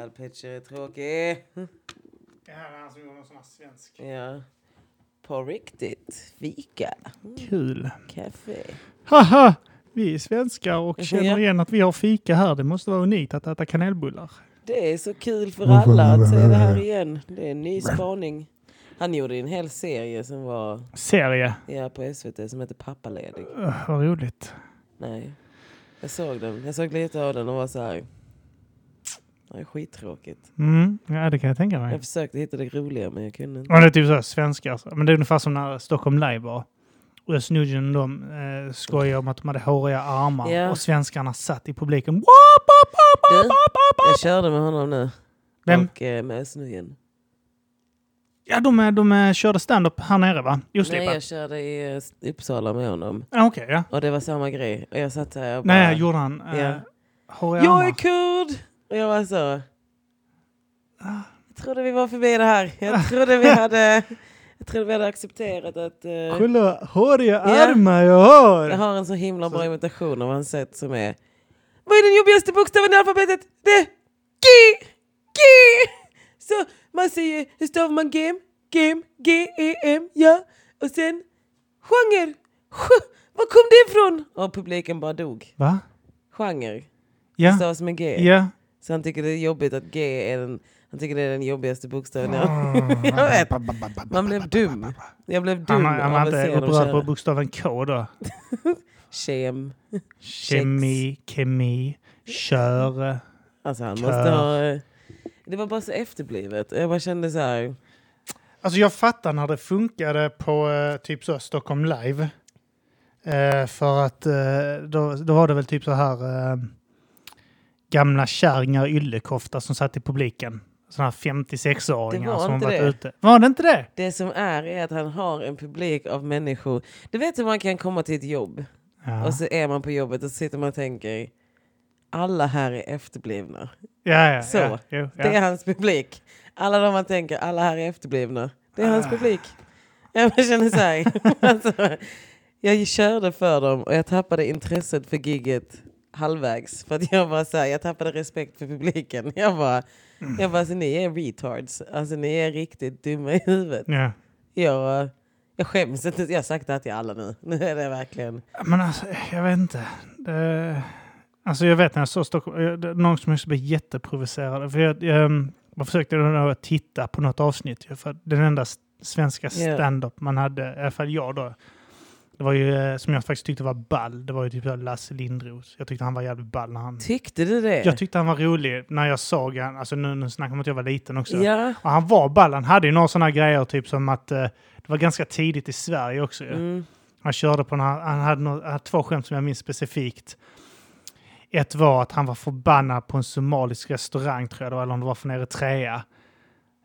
Wild Pitcher är tråkig. Det här är han som gjorde en sån här svensk. Ja. På riktigt. Fika. Kul. Kaffe. Haha! Vi är svenskar och känner igen att vi har fika här. Det måste vara unikt att äta kanelbullar. Det är så kul för alla att se det här igen. Det är en ny spaning. Han gjorde en hel serie som var Serie. ja, på SVT som heter Pappaledig. Uh, vad roligt. Nej. Jag såg den. Jag såg lite av den och var så här. Det är skittråkigt. Mm, ja, det kan jag tänka mig. Jag försökte hitta det roliga men jag kunde inte. Ja, det är typ så här, svenskar. Men det är ungefär som när Stockholm Live var. Och Özz Nujen de eh, skojar om att de hade håriga armar Ja. och svenskarna satt i publiken. Du, jag körde med honom nu. Vem? Och eh, med snöjen. Ja, de, är- de är, körde stand-up här nere va? Nej, Oslipat? jag körde i eh, Uppsala med honom. Ja, Okej, ja. Och det var samma grej. Och jag satt här och bara... Nej, gjorde han eh, Ja. Jag är kurd! Och jag var så... Jag trodde vi var förbi det här. Jag trodde vi hade, jag trodde vi hade accepterat att... eh, Kolla håriga armar jag har! jag har en så himla bra imitation av hans sätt som är... Vad är den jobbigaste bokstaven i alfabetet? Det är G! G! Så man säger, hur stavar man gem? Gem, G-E-M, ja. Och sen genre. Var kom det ifrån? Och publiken bara dog. Va? Genre. Det Ja. stavas med G. Ja. Så han tycker det är jobbigt att G är den, han tycker det är den jobbigaste bokstaven. Mm. Jag vet. Man blev dum. Jag blev dum Han, han var inte upprörd på bokstaven K då? Kem. Kemi, kemi, kör. Alltså han Kör. måste ha... Det var bara så efterblivet. Jag bara kände så här... Alltså jag fattar när det funkade på eh, typ så Stockholm Live. Eh, för att eh, då, då var det väl typ så här eh, gamla kärringar i yllekofta som satt i publiken. Sådana här 56-åringar Det var som varit det. ute. Var det inte det? Det som är är att han har en publik av människor. Du vet hur man kan komma till ett jobb Ja, och så är man på jobbet och så sitter man och tänker alla här är efterblivna. ja, ja. Så. ja, jo, ja. Det är hans publik. Alla de man tänker, alla här är efterblivna. Det är hans publik. Jag känner så här. alltså, jag körde för dem och jag tappade intresset för gigget halvvägs. För att jag var så här, jag tappade respekt för publiken. Jag bara, jag bara alltså, ni är retards. Alltså ni är riktigt dumma i huvudet. Ja. Jag, jag skäms inte, jag har sagt det här till alla nu. Nu är det verkligen. Men alltså, jag vet inte. Det, alltså jag vet när jag såg Stockholm, någon som också blev jätteprovocerad. För jag, jag, jag försökte då titta på något avsnitt. För den enda svenska stand-up man hade, i alla fall jag då. Det var ju, eh, som jag faktiskt tyckte var ball, det var ju typ Lasse Lindros. Jag tyckte han var jävligt ball när han... Tyckte du det? Jag tyckte han var rolig när jag såg han, alltså nu, nu snackar man att jag var liten också. Ja. Och han var ball, han hade ju några sådana grejer typ som att eh, det var ganska tidigt i Sverige också. Mm. Han körde på, några, han hade, han hade två skämt som jag minns specifikt. Ett var att han var förbannad på en somalisk restaurang tror jag det var, eller om det var från Eritrea.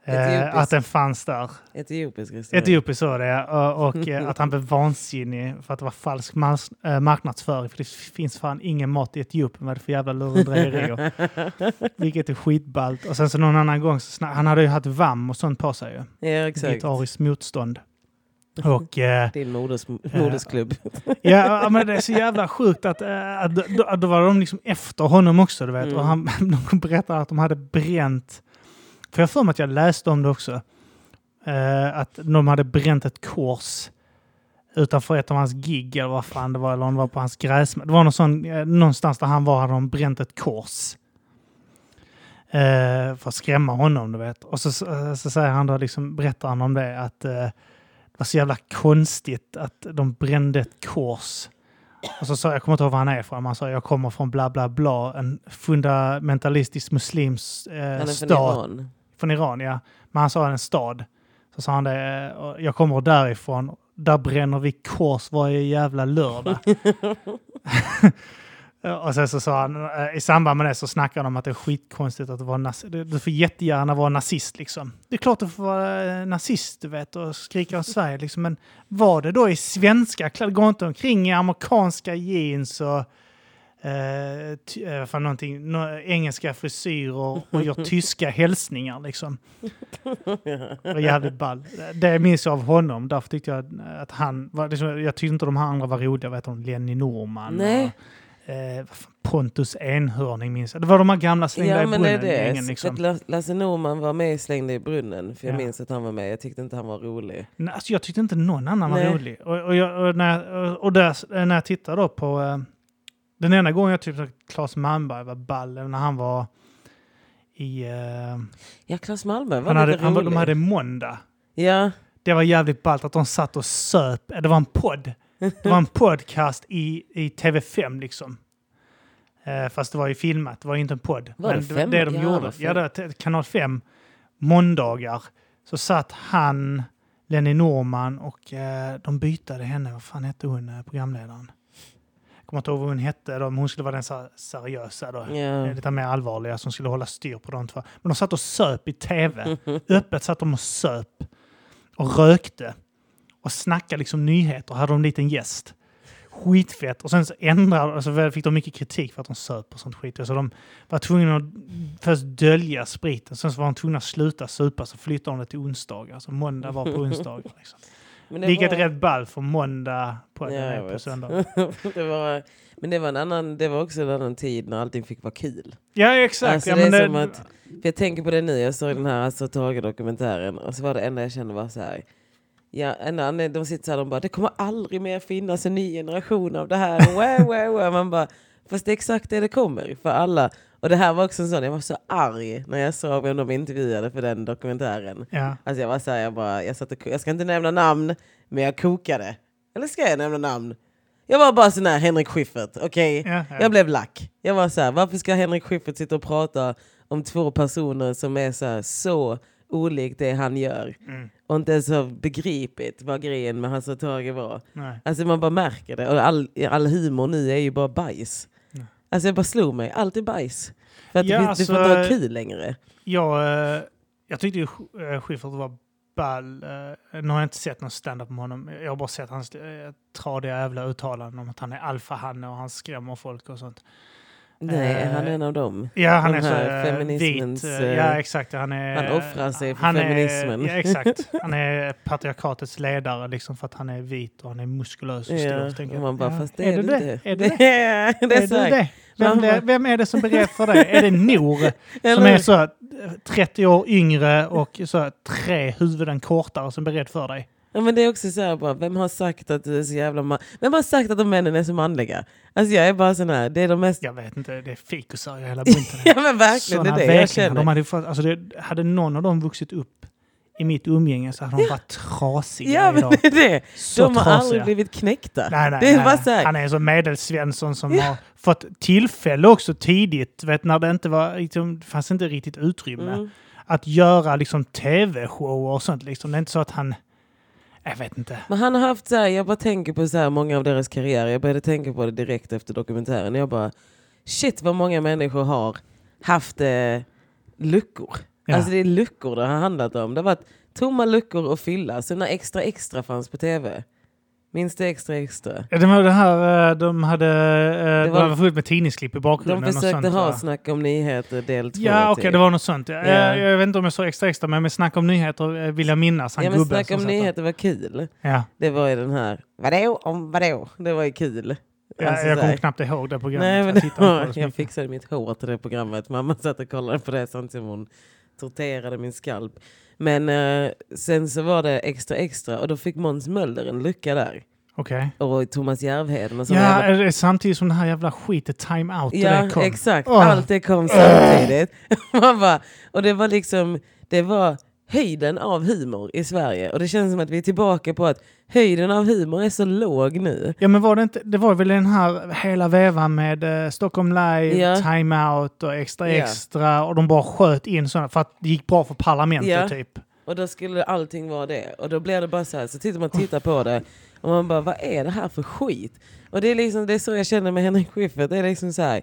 Eh, Etiopisk. att den fanns där. Etiopisk restaurang. Etiopiskt så det, och, och eh, att han blev vansinnig för att det var falsk eh, marknadsföring. För det finns fan ingen mat i Etiopien, vad är det för jävla lurendrejerier? Vilket är skitballt. Och sen så någon annan gång, så snack, han hade ju haft VAM och sånt på sig ju. Ja, exakt. Gitarriskt motstånd. Och eh, Din moders, modersklubb. Ja, ja, men det är så jävla sjukt att, att då, då var de liksom efter honom också, du vet. Mm. Och han, de berättade att de hade bränt, för jag för mig att jag läste om det också, eh, att de hade bränt ett kors utanför ett av hans gig, eller vad fan det var, eller om det var på hans gräsmatta. Det var någon sån, eh, någonstans där han var hade de bränt ett kors. Eh, för att skrämma honom, du vet. Och så, så, så säger han då, liksom, berättar han om det, att eh, det var så jävla konstigt att de brände ett kors. Och så sa jag kommer inte ihåg var han är ifrån, han sa jag kommer från bla bla bla, en fundamentalistisk muslims eh, är från. Iran. Ja. Men han sa en stad. Så sa han det, eh, jag kommer därifrån, där bränner vi kors varje jävla lördag. och sen så sa han, eh, i samband med det så snackade de om att det är skitkonstigt att vara nazist. Du du får jättegärna vara nazist liksom. Det är klart du får vara eh, nazist, du vet, och skrika om Sverige liksom. Men var det då i svenska kläder? Gå inte omkring i amerikanska jeans och eh, eh, vad fan, någonting, nå- engelska frisyrer och gör tyska hälsningar liksom. Det var jävligt ball. Det minns jag av honom. Därför tyckte jag att han... Var, liksom, jag tyckte inte de här andra var roliga. Vet du, Lenny Norman Nej. och eh, vad Pontus Enhörning minns jag. Det var de här gamla slängda Ja i men det är brunnen det. liksom. Lasse Norman var med i Slängde i brunnen. För jag Ja. minns att han var med. Jag tyckte inte han var rolig. Nej, Alltså, jag tyckte inte någon annan var Nej. rolig. Och, och, jag, och, när, och, och där, när jag tittar då på... Den enda gången jag tyckte att Claes Malmberg var ball, när han var i... Eh, Ja, Claes Malmberg var han hade, han, de hade måndag. Ja, Det var jävligt ballt att de satt och söp. Eh, Det var en podd. Det var en podcast i, i TV5 liksom. Eh, fast det var ju filmat, det var inte en podd. Var det Men fem? det de Ja, gjorde, ja, det var kanal 5, måndagar, så satt han, Lenny Norman och eh, de bytade henne, vad fan hette hon, programledaren? Kommer inte ihåg vad hon hette, då, men hon skulle vara den så seriösa då. Eh, Lite mer allvarliga som skulle hålla styr på de två. Men de satt och söp i tv. Öppet satt de och söp och rökte och snackade liksom nyheter. Hade de en liten gäst. Skitfett. Och sen så ändrade, alltså fick de mycket kritik för att de söp och sånt skit. Så de var tvungna att först dölja spriten. Sen så var de tvungna att sluta supa. Så flyttade de det till onsdagar. Så måndag var på onsdagar. Liksom. Det Vilket var- är rätt ball för månda på, Ja, på söndag. det var, men det var, en annan, det var också en annan tid när allting fick vara kul. Ja, exakt. Alltså, ja, det är men som att, jag tänker på det nu, jag såg den här alltså, Tage-dokumentären och så var det enda jag kände var så här. Ja, en de sitter så här, de bara det kommer aldrig mer finnas en ny generation av det här. Wow, wow, wow. Man bara, fast det är exakt det det kommer för alla. Och det här var också en sån, jag var så arg när jag såg vem de intervjuade för den dokumentären. ja. Alltså jag var så här, jag bara, jag, satt och, jag ska inte nämna namn, men jag kokade. Eller ska jag nämna namn? Jag var bara sån här Henrik Schyffert, okej? Ja, ja. Jag blev lack. Jag var så här, varför ska Henrik Schyffert sitta och prata om två personer som är så, här, så olikt det han gör? Mm. Och inte ens har begripit vad grejen med Hasse och Tage var. Nej. Alltså man bara märker det. Och all, all humor nu är ju bara bajs. Alltså jag bara slog mig, allt är bajs. För att Ja, det, finns- det får inte alltså- vara kul längre. Jag, eh, jag tyckte ju eh, Schyffert var ball. Eh, Nu har jag inte sett någon stand-up med honom. Jag har bara sett hans tradiga jävla uttalanden om att han är alfahanne och han skrämmer folk och sånt. Nej, är han Eh, en av dem? Ja, han Den är så här eh, feminismens, vit. eh, eh, Ja, exakt. Han, är, han offrar sig för feminismen. Är, ja, exakt. Han är patriarkatets ledare liksom för att han är vit och han är muskulös och Ja, tänker och man bara, ja. fast det är, är du det. Är det det? är, det är Är det? Vem, det, vem är det som berättar för dig? Är det Nor som är så eh, 30 år yngre och så tre huvuden kortare som beredd för dig? Ja, men det är också så här, bara, vem har sagt att du är så jävla man- Vem har sagt att de männen är så manliga? Alltså jag är bara sån här, det är de mest... Jag vet inte, det är fikusar i hela bunten. Ja men verkligen, Såna det är det jag känner. De hade, alltså det, hade någon av dem vuxit upp i mitt umgänge så hade de varit trasiga Ja men idag. det är det. Så De har trasiga. aldrig blivit knäckta. Nej, nej, det är nej, bara Han är som medelsvensson som har fått tillfälle också tidigt, vet, när det inte var, liksom, fanns inte riktigt utrymme, mm. att göra liksom, tv-shower och sånt. Liksom. Det är inte så att han... Jag vet inte. Men han har haft så här, jag bara tänker på så här många av deras karriärer. Jag började tänka på det direkt efter dokumentären. Jag bara, shit vad många människor har haft eh, luckor. Ja. Alltså det är luckor det har handlat om. Det har varit tomma luckor och fylla. Så när Extra Extra fanns på tv. Minns du Extra Extra? Ja, det var det här, eh, de hade... eh, Det var- var fullt med tidningsklipp i bakgrunden. De försökte sånt, ha? Snack om nyheter del två. Ja, okej, typ. det var något sånt. Jag, Ja. jag, jag vet inte om jag sa extra extra, men med snack om nyheter eh, vill jag minnas. Han Ja men Snack om nyheter var kul. Ja, Det var ju den här, vadå om vadå? Det var ju kul. ja, Alltså jag kommer knappt ihåg det programmet. Nej, men jag det så jag fixade mitt hår till det programmet. Mamma satt och kollade på det samtidigt som hon torterade min skalp. Men eh, sen så var det extra extra och då fick Måns Möller en lucka där. Okej. Och Thomas Järvheden och Ja, såna jävla- är det samtidigt som det här jävla skitet time out och ja det kom. exakt. Åh. Allt det kom samtidigt. Man bara, och det var liksom, det var höjden av humor i Sverige. Och det känns som att vi är tillbaka på att höjden av humor är så låg nu. Ja, men var det inte, det var väl den här hela vevan med eh, Stockholm Live, Ja. Time Out och Extra Ja. Extra och de bara sköt in sådana för att det gick bra för parlamentet Ja. typ. Och då skulle allting vara det. Och då blir det bara så här, så tittar man tittar på det och man bara, vad är det här för skit? Och det är liksom det är så jag känner med Henrik Schyffert. Det är liksom så här,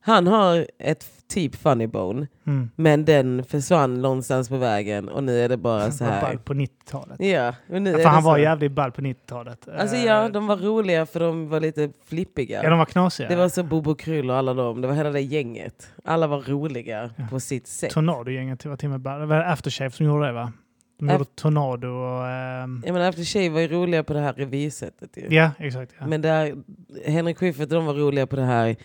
han har ett typ funny bone, Mm. men den försvann någonstans på vägen och nu är det bara så här. ball på 90-talet. Ja, och nu Ja, för han var så. jävligt ball på 90-talet. Alltså Eh, ja, de var roliga för de var lite flippiga. ja, de var knasiga. Det var så Bobo Kryll och alla dem, det var hela det gänget. Alla var roliga Ja. på sitt sätt. Tornadogänget var till och med ball. Det var Aftershave som gjorde det va? De gjorde Tornado och... ehm, Jag menar, After Shave var ju roliga på det här revysättet ju. ja, exakt. Ja. Men där, Henrik Schyffert de var roliga på det här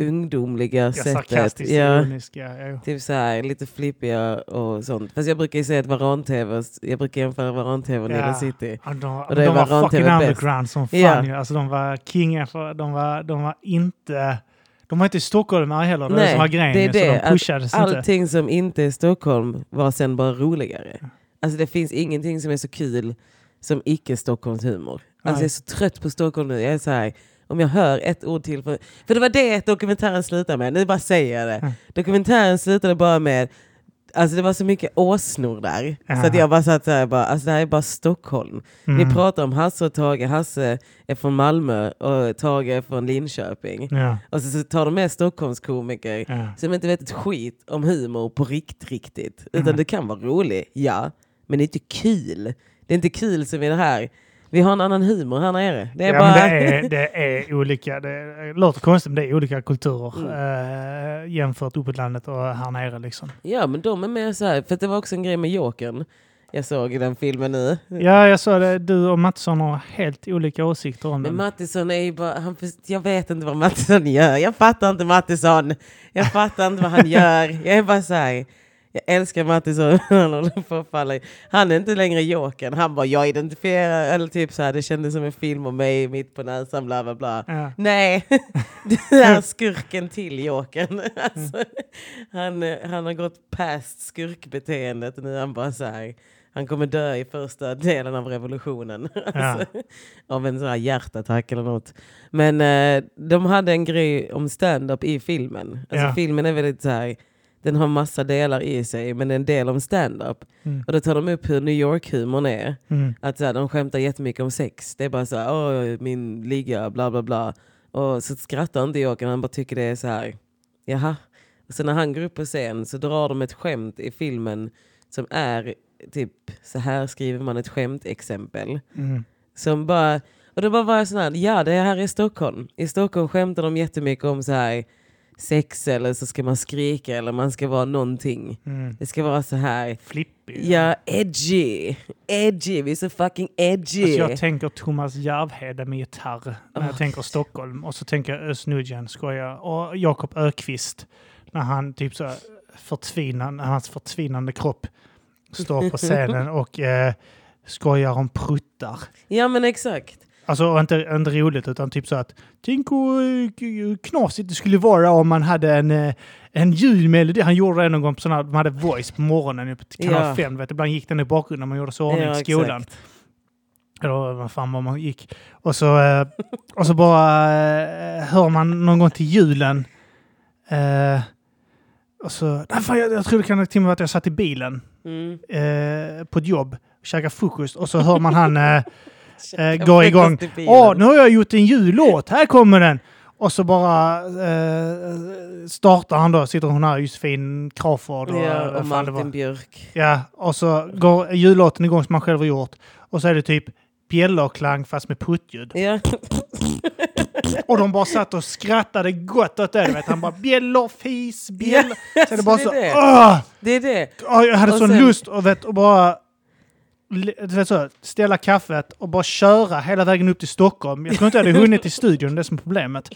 ungdomliga ja, sättet. sarkastiskt, Ja, ironiska. Ja, typ så här, lite flippiga och sånt. Fast jag brukar ju säga att Varan-TV, jag brukar jämföra Varan-TV och Nile Ja. City. Ja, de, Och de var fucking bäst. underground som fan Ja. ju. Alltså de var kingar för, de var, de var inte... De var inte stockholmare heller, det Nej, som var grejen. det är det, de att pushades inte. Allting som inte är Stockholm var sen bara roligare. Alltså det finns ingenting som är så kul som icke Stockholmshumor. Alltså jag är så trött på Stockholm nu. Jag är så här, om jag hör ett ord till. För, för det var det dokumentären slutade med. Nu bara säger jag det. Mm. Dokumentären slutade bara med Alltså det var så mycket åsnor där. Så att Ja. jag bara satt såhär, bara, alltså det här är bara Stockholm. Mm. Vi pratar om Hasse och Tage. Hasse är från Malmö och Tage är från Linköping. Ja, Och så, så tar de med Stockholmskomiker ja. som inte vet ett skit om humor på rikt, riktigt. Utan Mm. det kan vara roligt, ja. Men det är inte kul. Det är inte kul som i det här. Vi har en annan humor här nere. Det är ja, bara... men det är, det är olika. Det låter konstigt, men det är olika kulturer Mm. eh, jämfört uppåt landet och här nere. Liksom. ja, men de är mer så här. För det var också en grej med Jokern. Jag såg i den filmen nu. Ja, jag sa det. Du och Mattsson har helt olika åsikter om Men den. Mattisson är ju bara... Han, jag vet inte vad Mattisson gör. Jag fattar inte Mattisson. Jag fattar inte vad han gör. Jag är bara så här... Jag älskar Mattisson. Han håller på att falla Han är inte längre Jokern. Han bara, jag identifierar... Eller typ så här, det kändes som en film om mig mitt på näsan, bla bla bla. Ja. Nej, du är skurken till Jokern. Alltså, han, han har gått past skurkbeteendet. Nu är han bara så här... Han kommer dö i första delen av revolutionen. Alltså, av en sån här hjärtattack eller något. Men eh, de hade en grej om stand-up i filmen. Alltså, Ja. Filmen är väldigt så här... Den har massa delar i sig, men det är en del om stand-up. Mm. Och då tar de upp hur New York-humorn är. Mm. Att så här, de skämtar jättemycket om sex. Det är bara så här, åh min ligga, bla bla bla. Och så skrattar inte Jokern, han bara tycker det är så här, jaha. Och så när han går upp på scen så drar de ett skämt i filmen som är typ, så här skriver man ett skämt-exempel. Mm. Som bara, och då bara var jag sån här, ja det här är Stockholm. I Stockholm skämtar de jättemycket om så här sex eller så ska man skrika eller man ska vara någonting. Mm. Det ska vara så här, Flippig. ja edgy, edgy, vi är så fucking edgy. Alltså jag tänker Thomas Järvheden med gitarr när jag Åh. tänker Stockholm. Och så tänker jag Özz Nujen, skojar. Och Jakob Ökvist när han typ så förtvinande, hans förtvinande kropp står på scenen och eh, skojar om pruttar. Ja men exakt. Alltså inte, inte roligt utan typ så att tänk hur eh, knasigt det skulle vara om man hade en, eh, en julmelodi. Han gjorde det någon gång på sådana, de hade voice på morgonen på kanal Ja. 5. Vet, ibland gick den i bakgrunden när man gjorde så ordning Ja, i skolan. exakt. Eller vad fan var man gick. Och så, eh, och så bara hör man någon gång till julen. Och så, nej, fan, jag, jag tror det kan till och med att jag satt i bilen Mm. på ett jobb, käkade frukost och så hör man han eh, eh, Jag gå fick igång. Åh, nu har jag gjort en jullåt, här kommer den! Och så bara eh, startar han då, sitter hon här, Josefin Crawford och, Ja, och var. Martin Björk. Ja, och så går jullåten igång som man själv har gjort. Och så är det typ bjällerklang fast med puttljud. Ja. Och de bara satt och skrattade gott åt det. Vet. Han bara bjäller, fis, bjäller. Så är det bara det så... det. Åh! Det är det. Jag hade Och sån sen- lust att vet, och bara så, ställa kaffet och bara köra hela vägen upp till Stockholm. Jag tror inte jag hade hunnit till studion, det är som problemet.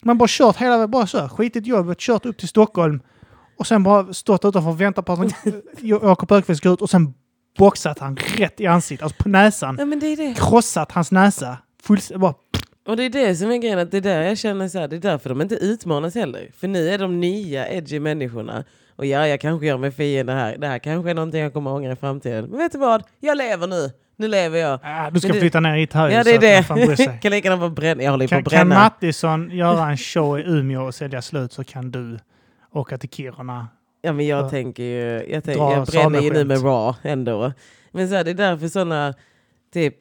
Man bara kört hela vägen, bara så, skitit jobbet, kört upp till Stockholm och sen bara stått utanför och väntat på att Jakob Öqvist ska ut och sen boxat han rätt i ansiktet, alltså på näsan. Ja, men det är det. Krossat hans näsa. Fullständigt bara... Och det är det som är grejen, att det är där jag känner så här, det är därför de inte utmanas heller. För ni är de nya edgy människorna. Och ja, jag kanske gör mig fiende här. Det här kanske är någonting jag kommer ångra i framtiden. Men vet du vad? Jag lever nu. Nu lever jag. Äh, du ska Men flytta ner hit här Ja, det är det. kan lika gärna vara bränna. Jag håller på Kan, att kan bränna. Mattisson göra en show i Umeå och sälja slut så kan du åka till Kiruna. Ja, men jag Ja. tänker ju, jag, tänk, jag bränner ju nu med Raw ändå. Men så här, det är därför sådana, typ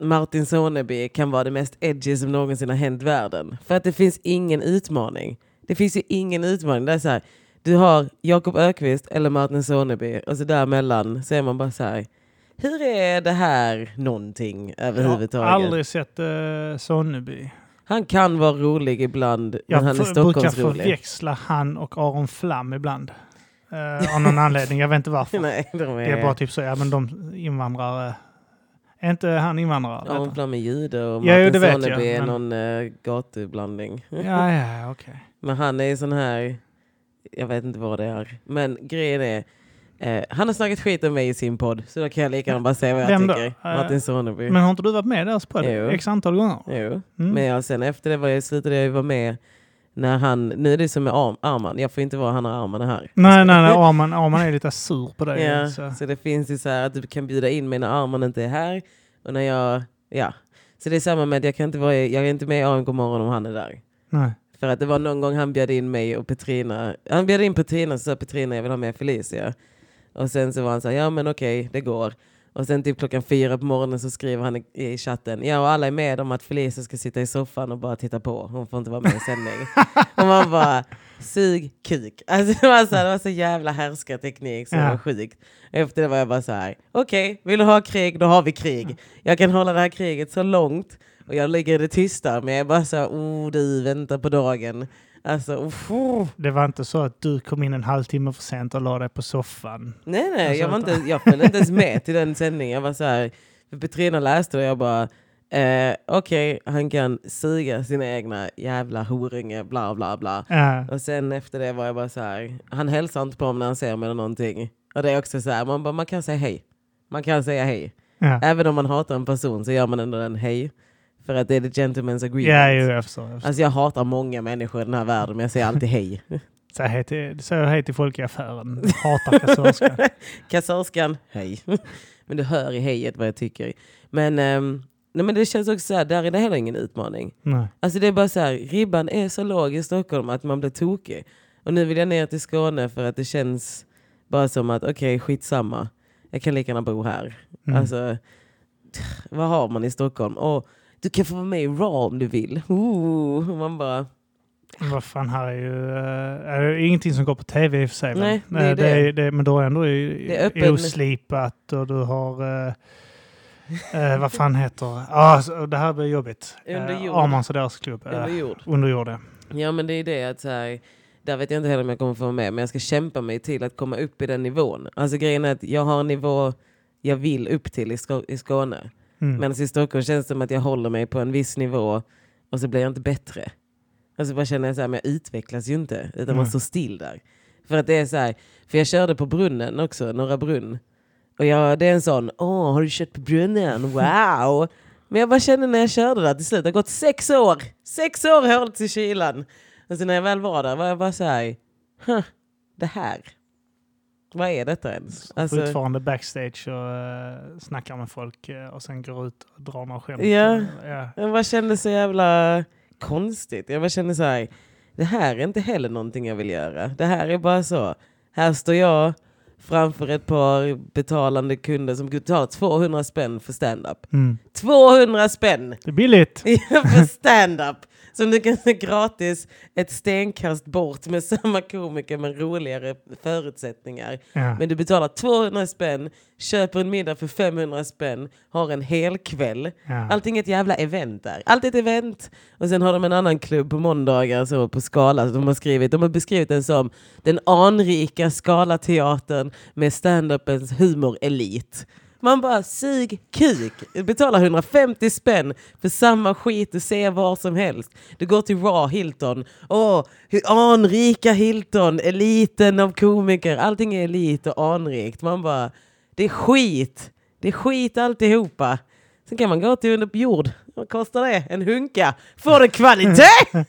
Martin Soneby kan vara det mest edgy som någonsin har hänt världen. För att det finns ingen utmaning. Det finns ju ingen utmaning. Det är så här, du har Jakob Ökvist eller Martin Soneby och så däremellan så är man bara så här. Hur är det här någonting Jag har överhuvudtaget? aldrig sett uh, Sonneby. Han kan vara rolig ibland, men Jag han är för, brukar Stockholmsrolig. förväxla han och Aron Flam ibland. Eh, av någon anledning, jag vet inte varför. Nej, de är... Det är bara typ så, ja men de invandrare... Är inte han invandrare? Ja, hon blandar med jude och Ja, Martin vet Sonneby jag, är men- någon uh, gatublandning. Ja, ja, okej. Men han är sån här, jag vet inte vad det är. Men grejen är, eh, han har snackat skit om mig i sin podd. Så då kan jag lika gärna bara säga vad jag Vem tycker. Eh, Martin Sonneby. Men har inte du varit med där på det? Jo. X antal gånger? Jo. Mm. Men jag, sen efter det var jag, slutade jag vara med när han, nu är det som med Arm, Arman, jag får inte vara han har armarna här. Nej, nej, nej. Arman, Arman är lite sur på dig. Ja, Så. så det finns ju så här att du kan bjuda in mig när Arman inte är här. Och när jag, ja. Så det är samma med att jag kan inte vara, jag är inte med i AMK morgon om han är där. Nej. För att det var någon gång han bjöd in mig och Petrina. Han bjöd in Petrina så sa Petrina jag vill ha med Felicia. Och sen så var han så här, ja men okej, det går. Och sen typ klockan fyra på morgonen så skriver han i, i chatten, ja och alla är med om att Felicia ska sitta i soffan och bara titta på. Hon får inte vara med i sändning. och man bara, sug kuk. Alltså det var så, här, det var så jävla härskarteknik så det Ja. var sjukt. Efter det var jag bara så här, okej, vill du ha krig, då har vi krig. Jag kan hålla det här kriget så långt och jag ligger i det tysta, men jag är bara så här, oh du, vänta på dagen. Alltså, uff. Det var inte så att du kom in en halvtimme för sent och la dig på soffan. Nej, nej, Alltså, jag, var inte, jag följde inte ens med till den sändningen. Jag var så här, Petrina läste och jag bara, eh, okej, han kan suga sina egna jävla horunge, bla bla bla. Ja. Och sen efter det var jag bara så här, han hälsar inte på mig när han ser mig eller någonting. Och det är också så här, man, bara, man kan säga hej. Man kan säga hej. Ja, Även om man hatar en person så gör man ändå en hej. För att det är the gentleman's agreement. jo, jag förstår. Jag förstår. Alltså jag hatar många människor i den här världen men jag säger alltid hej. Säg hej till, säg hej till folk i affären. Hatar kassörskan. Kassörskan, hej. men du hör i hejet vad jag tycker. Men, ehm, nej, men det känns också så här, där är det heller ingen utmaning. Nej. Alltså det är bara så här, ribban är så låg i Stockholm att man blir tokig. Och nu vill jag ner till Skåne för att det känns bara som att okej, okay, skitsamma. Jag kan lika gärna bo här. Mm. Alltså, vad har man i Stockholm? Och du kan få vara med i Raw om du vill. Ooh, man bara, Vad fan, här är ju uh, är det ingenting som går på tv i och för sig. Nej, men, det är Eh, det är, det, men då är ändå Det är öppen- oslipat och du har... eh, eh, vad fan heter? Ah, så- det här blir jobbigt. Under jord. Armans och deras klubb. under jord. under jord, ja. Ja men det är det att så här, där vet jag inte heller om jag kommer få vara med men jag ska kämpa mig till att komma upp i den nivån. Alltså grejen är att jag har en nivå jag vill upp till i, Skå- i Skåne. Mm. Medan i Stockholm känns det som att jag håller mig på en viss nivå och så blir jag inte bättre. Alltså bara känner jag så här, men jag utvecklas ju inte utan man Mm. står still där. För att det är så här, för jag körde på brunnen också, Norra Brunn. Och jag, det är en sån, åh har du kört på brunnen, wow. Men jag bara kände när jag körde där till slut, det har gått sex år. Sex år har hållit i kylan. Och när jag väl var där var jag bara så här, huh, det här. Vad är detta ens? Alltså, Fortfarande backstage och uh, snackar med folk eh, och sen går ut och drar några skämt. Ja. ja. Jag bara kände så jävla konstigt. Jag bara kände så här, det här är inte heller någonting jag vill göra. Det här är bara så, här står jag framför ett par betalande kunder som betalar 200 spänn för stand-up. Mm. 200 spänn Det är billigt. för stand-up! Som du kan se gratis ett stenkast bort med samma komiker men roligare förutsättningar. Ja. Men du betalar 200 spänn, köper en middag för 500 spänn, har en hel kväll. Ja. Allting är ett jävla event där. Allt är ett event. Och sen har de en annan klubb på måndagar så på Skala. Så de, har skrivit, de har beskrivit den som den anrika Skalateatern med stand-upens humorelit. Man bara sug kuk. Betala 150 spänn för samma skit du ser var som helst. Du går till Raw Hilton. Åh, anrika Hilton, eliten av komiker. Allting är elit och anrikt. Man bara, det är skit. Det är skit alltihopa. Sen kan man gå till under jord. Vad kostar det? En hunka. Får du kvalitet?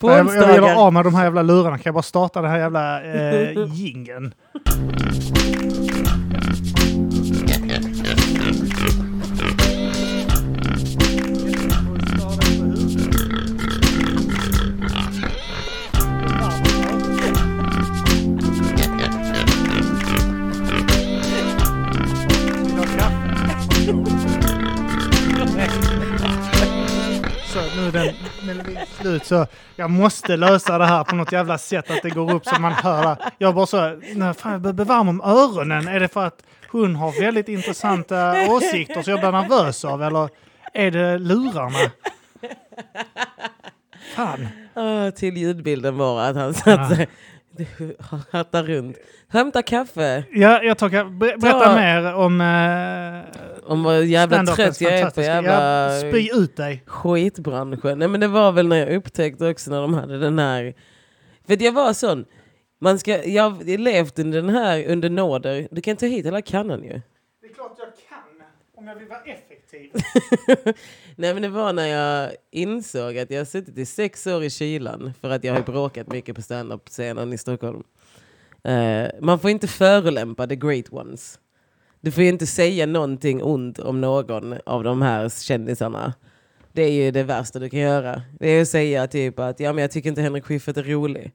På Jag, jag vill göra av med de här jävla lurarna. Kan jag bara starta den här jävla eh, jingeln? Nu den melodin slut så jag måste lösa det här på något jävla sätt att det går upp så man hör det. Jag bara så, nej, fan, jag behöver bevarma om öronen. Är det för att hon har väldigt intressanta åsikter så jag blir nervös av eller är det lurarna? Fan. Ah, till ljudbilden bara att han satt Ja. sig. Hattar runt. Hämta kaffe. Ja, jag tar, ber, berätta Ta- mer om eh, Om vad jävla trött jag är på jävla Ja, spy ut dig. skitbranschen. Nej men det var väl när jag upptäckte också när de hade den här... För jag var sån. Man ska, jag har levt under den här under nåder. Du kan ta hit hela kannan ju. Det är klart jag kan, om jag vill vara effektiv. Nej men det var när jag insåg att jag har suttit i sex år i kylan för att jag har bråkat mycket på standup-scenen i Stockholm. Eh, man får inte förolämpa the great ones. Du får ju inte säga någonting ont om någon av de här kändisarna. Det är ju det värsta du kan göra. Det är att säga typ att ja, men jag tycker inte Henrik Schyffert är rolig.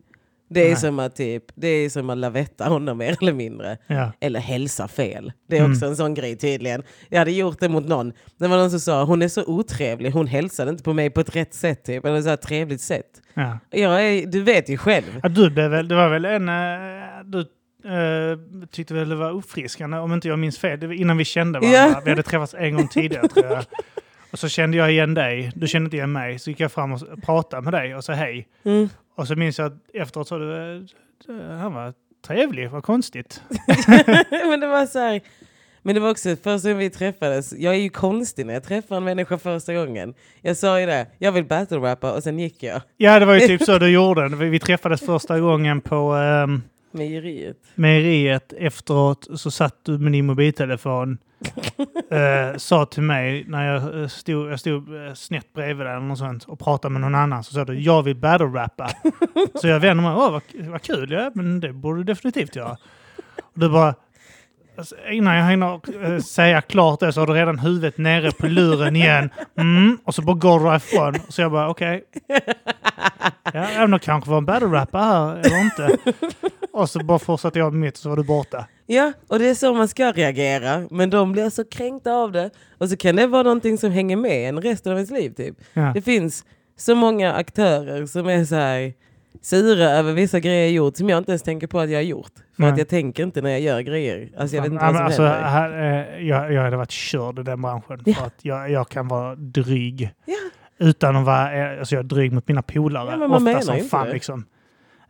Det är Nej. som att typ, det är som att lavetta honom mer eller mindre. Ja. Eller hälsa fel. Det är Mm. också en sån grej tydligen. Jag hade gjort det mot någon. Det var någon som sa hon är så otrevlig, hon hälsade inte på mig på ett rätt sätt. Typ. Eller så här trevligt sätt. Ja. Jag är, du vet ju själv. Ja, du blev väl, det var väl en... eh, Du eh, tyckte väl det var uppfriskande, om inte jag minns fel, det var innan vi kände varandra. Ja. Vi hade träffats en gång tidigare tror jag. Och så kände jag igen dig, du kände inte igen mig. Så gick jag fram och pratade med dig och sa hej. Mm. Och så minns jag att efteråt sa du, han var trevlig, vad konstigt. men det var så här. Men det var också första gången vi träffades. Jag är ju konstig när jag träffar en människa första gången. Jag sa ju det, jag vill battle rappa och sen gick jag. Ja, det var ju typ så du gjorde. Vi träffades första gången på ehm, Mejeriet. mejeriet. Efteråt så satt du med din mobiltelefon. eh, sa till mig när jag eh, stod, jag stod eh, snett bredvid dig eller något sånt och pratade med någon annan så sa du jag vill battle rappa. så jag vände mig åh vad, vad kul, ja men det borde du definitivt göra. Och du bara alltså, Innan jag hinner eh, säga klart det så har du redan huvudet nere på luren igen. Mm, och så bara går du därifrån. Så jag bara okej. Ja, även om det kanske var en battle rapper här eller inte. Och så bara fortsatte jag mitt så var du borta. Ja, och det är så man ska reagera. Men de blir så kränkta av det. Och så kan det vara någonting som hänger med en resten av ens liv. Typ. Ja. Det finns så många aktörer som är så här sura över vissa grejer jag gjort som jag inte ens tänker på att jag har gjort. För Nej. att jag tänker inte när jag gör grejer. Alltså jag vet inte Ja, vad som alltså, här, eh, jag, jag hade varit körd i den branschen. Ja. För att jag, jag kan vara dryg. Ja. Utan att vara eh, alltså jag är dryg mot mina polare. Ja, Ofta som inte fan liksom.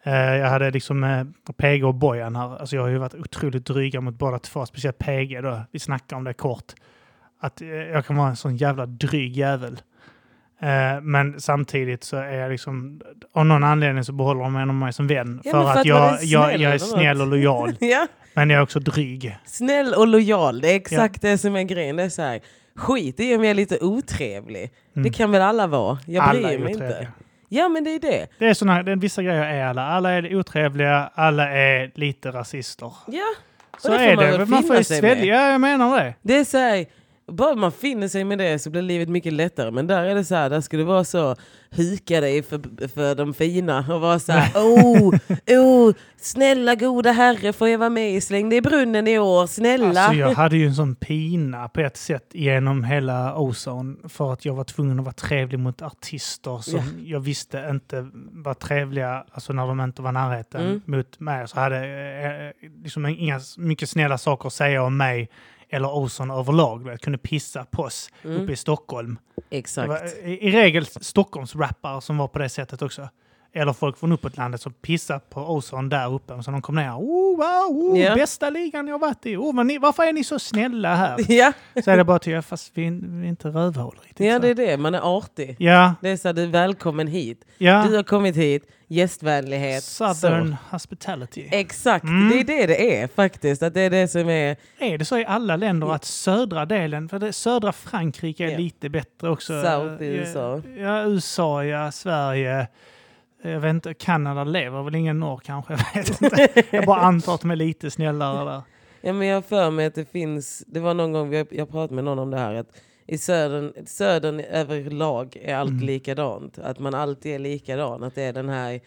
Eh, jag hade liksom PG och Bojan här. Alltså jag har ju varit otroligt dryga mot båda två. Speciellt PG då. Vi snackade om det kort. Att jag kan vara en sån jävla dryg jävel. Eh, men samtidigt så är jag liksom, av någon anledning så behåller de ändå mig som vän. Ja, för, för att, att jag, är jag, snäll jag är snäll och lojal. Ja, Men jag är också dryg. snäll och lojal. Det är exakt det som är grejen. Det är så här, skit i om jag är lite otrevlig. Mm. Det kan väl alla vara. Jag Alla bryr är mig otrevliga. inte. Ja men det är det. Det är såna, det är vissa grejer är alla. Alla är otrevliga, alla är lite rasister. Ja, Så det får är man det. Man får ju svälja. Ja, jag menar det. det är så här, bara man finner sig med det så blir livet mycket lättare. Men där är det så här, där ska du vara så huka dig för, för de fina och vara så här, oh, oh, snälla goda herre får jag vara med i Släng dig i brunnen i år, snälla. Alltså, jag hade ju en sån pina på ett sätt genom hela Ozone för att jag var tvungen att vara trevlig mot artister som Ja. jag visste inte var trevliga, alltså när de inte var närheten Mm. mot mig. Så hade eh, liksom inga mycket snälla saker att säga om mig eller Ozone överlag. Jag kunde pissa på oss Mm. uppe i Stockholm. Exakt. i, I regel Stockholmsrappare som var på det sättet också. Eller folk från uppåt landet som pissar på Ozon där uppe. Och så de kom ner. Oh, wow, oh, Ja. Bästa ligan jag varit i. Oh, men ni, varför är ni så snälla här? Ja, Så är det bara till, ja, fast vi, vi är inte rövhål riktigt. ja, så. det är det. Man är artig. ja, Det är så du är välkommen hit. ja. Du har kommit hit, gästvänlighet. Southern Så. hospitality. Exakt, Mm. det är det det är faktiskt. Att det är det som är... Är det så i alla länder att södra delen, för det, södra Frankrike är Ja. lite bättre också. South i Ja, USA. Ja, USA, ja, Sverige. Jag vet inte, Kanada lever väl ingen norr kanske? Jag vet inte. Jag bara antar att de är lite snällare där. Ja, men jag har för mig att det finns... Det var någon gång jag, jag pratade med någon om det här. Att i södern, södern överlag är allt Mm. likadant. Att man alltid är likadan. Att det är den här...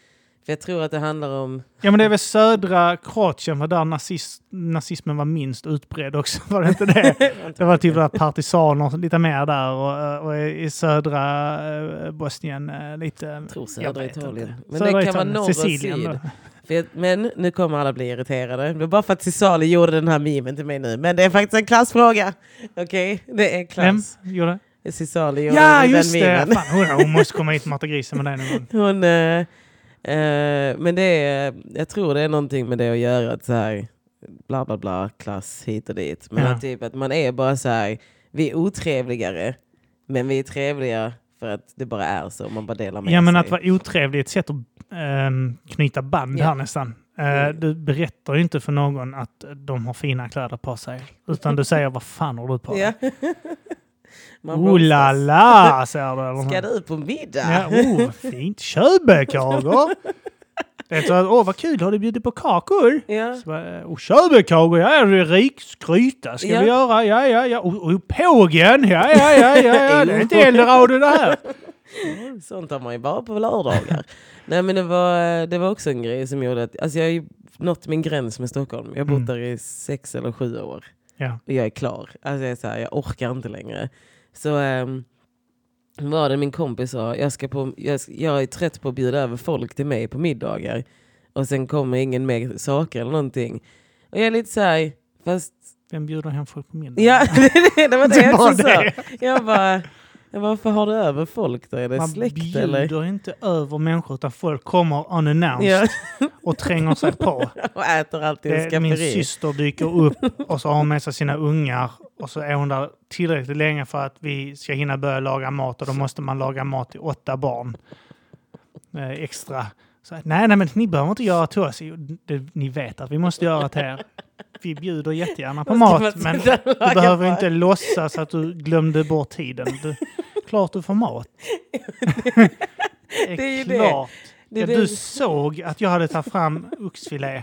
För jag tror att det handlar om... Ja men det är väl södra Kroatien var där nazist, nazismen var minst utbredd också, var det inte det? Det var typ där partisaner lite mer där och, och i södra eh, Bosnien eh, lite... Jag tror södra Italien. inte. Men Södra det kan vara Italien, norr och Sicilien syd. För jag- Men nu kommer alla bli irriterade. Det var bara för att Cisali gjorde den här memen till mig nu. Men det är faktiskt en klassfråga. Okej? Det är Vem klass. gjorde det? Cisali gjorde Ja den just det! memen. Fan, hon, hon måste komma hit och mata grisen med dig någon gång. Hon, eh, men det är, jag tror det är någonting med det att göra. Att så här, bla bla bla, klass hit och dit. Men Ja. att, typ, att man är bara så här, vi är otrevligare. Men vi är trevliga för att det bara är så. Man bara delar med Ja, men sig. att vara otrevlig är ett sätt att ehm, knyta band Ja. här nästan. Mm. Du berättar ju inte för någon att de har fina kläder på sig. Utan du säger vad fan har du på dig? Ja. Man Oh la la, säger du. Ska du på middag? Ja, oh, fint. Köbekakor! Det är så att, åh vad kul, har du bjudit på kakor? Ja. Så bara, Och köbekakor, ja det är rikskryta ska Ja. vi göra, ja ja ja. Och, och pågen, ja ja ja ja, ja. det är inte eldorado det här. Sånt har man ju bara på lördagar. Nej men det var, det var också en grej som gjorde att, alltså jag har ju nått min gräns med Stockholm. Jag har bott Mm. där i sex eller sju år. Ja. Jag är klar. Alltså jag, är så här, jag orkar inte längre. Så um, var det min kompis sa, jag, ska på, jag, jag är trött på att bjuda över folk till mig på middagar. Och sen kommer ingen mer saker eller någonting. Och jag är lite så här, fast Vem bjuder hem folk på middag? Ja, det var det Det jag också sa. Jag bara, varför har du över folk då? Är det Man släkt bjuder eller? inte över människor utan folk kommer unannounced Ja, och tränger sig på. och äter alltid Det, min syster dyker upp och så har hon med sig sina ungar och så är hon där tillräckligt länge för att vi ska hinna börja laga mat och då måste man laga mat till åtta barn eh, extra. Så, nej, nej, men ni behöver inte göra till oss. Det, ni vet att vi måste göra till er. Vi bjuder jättegärna på mat, men du behöver mat. inte låtsas att du glömde bort tiden. Du, klart du får mat. Det är det. klart. Det är Ja, det- du såg att jag hade tagit fram oxfilé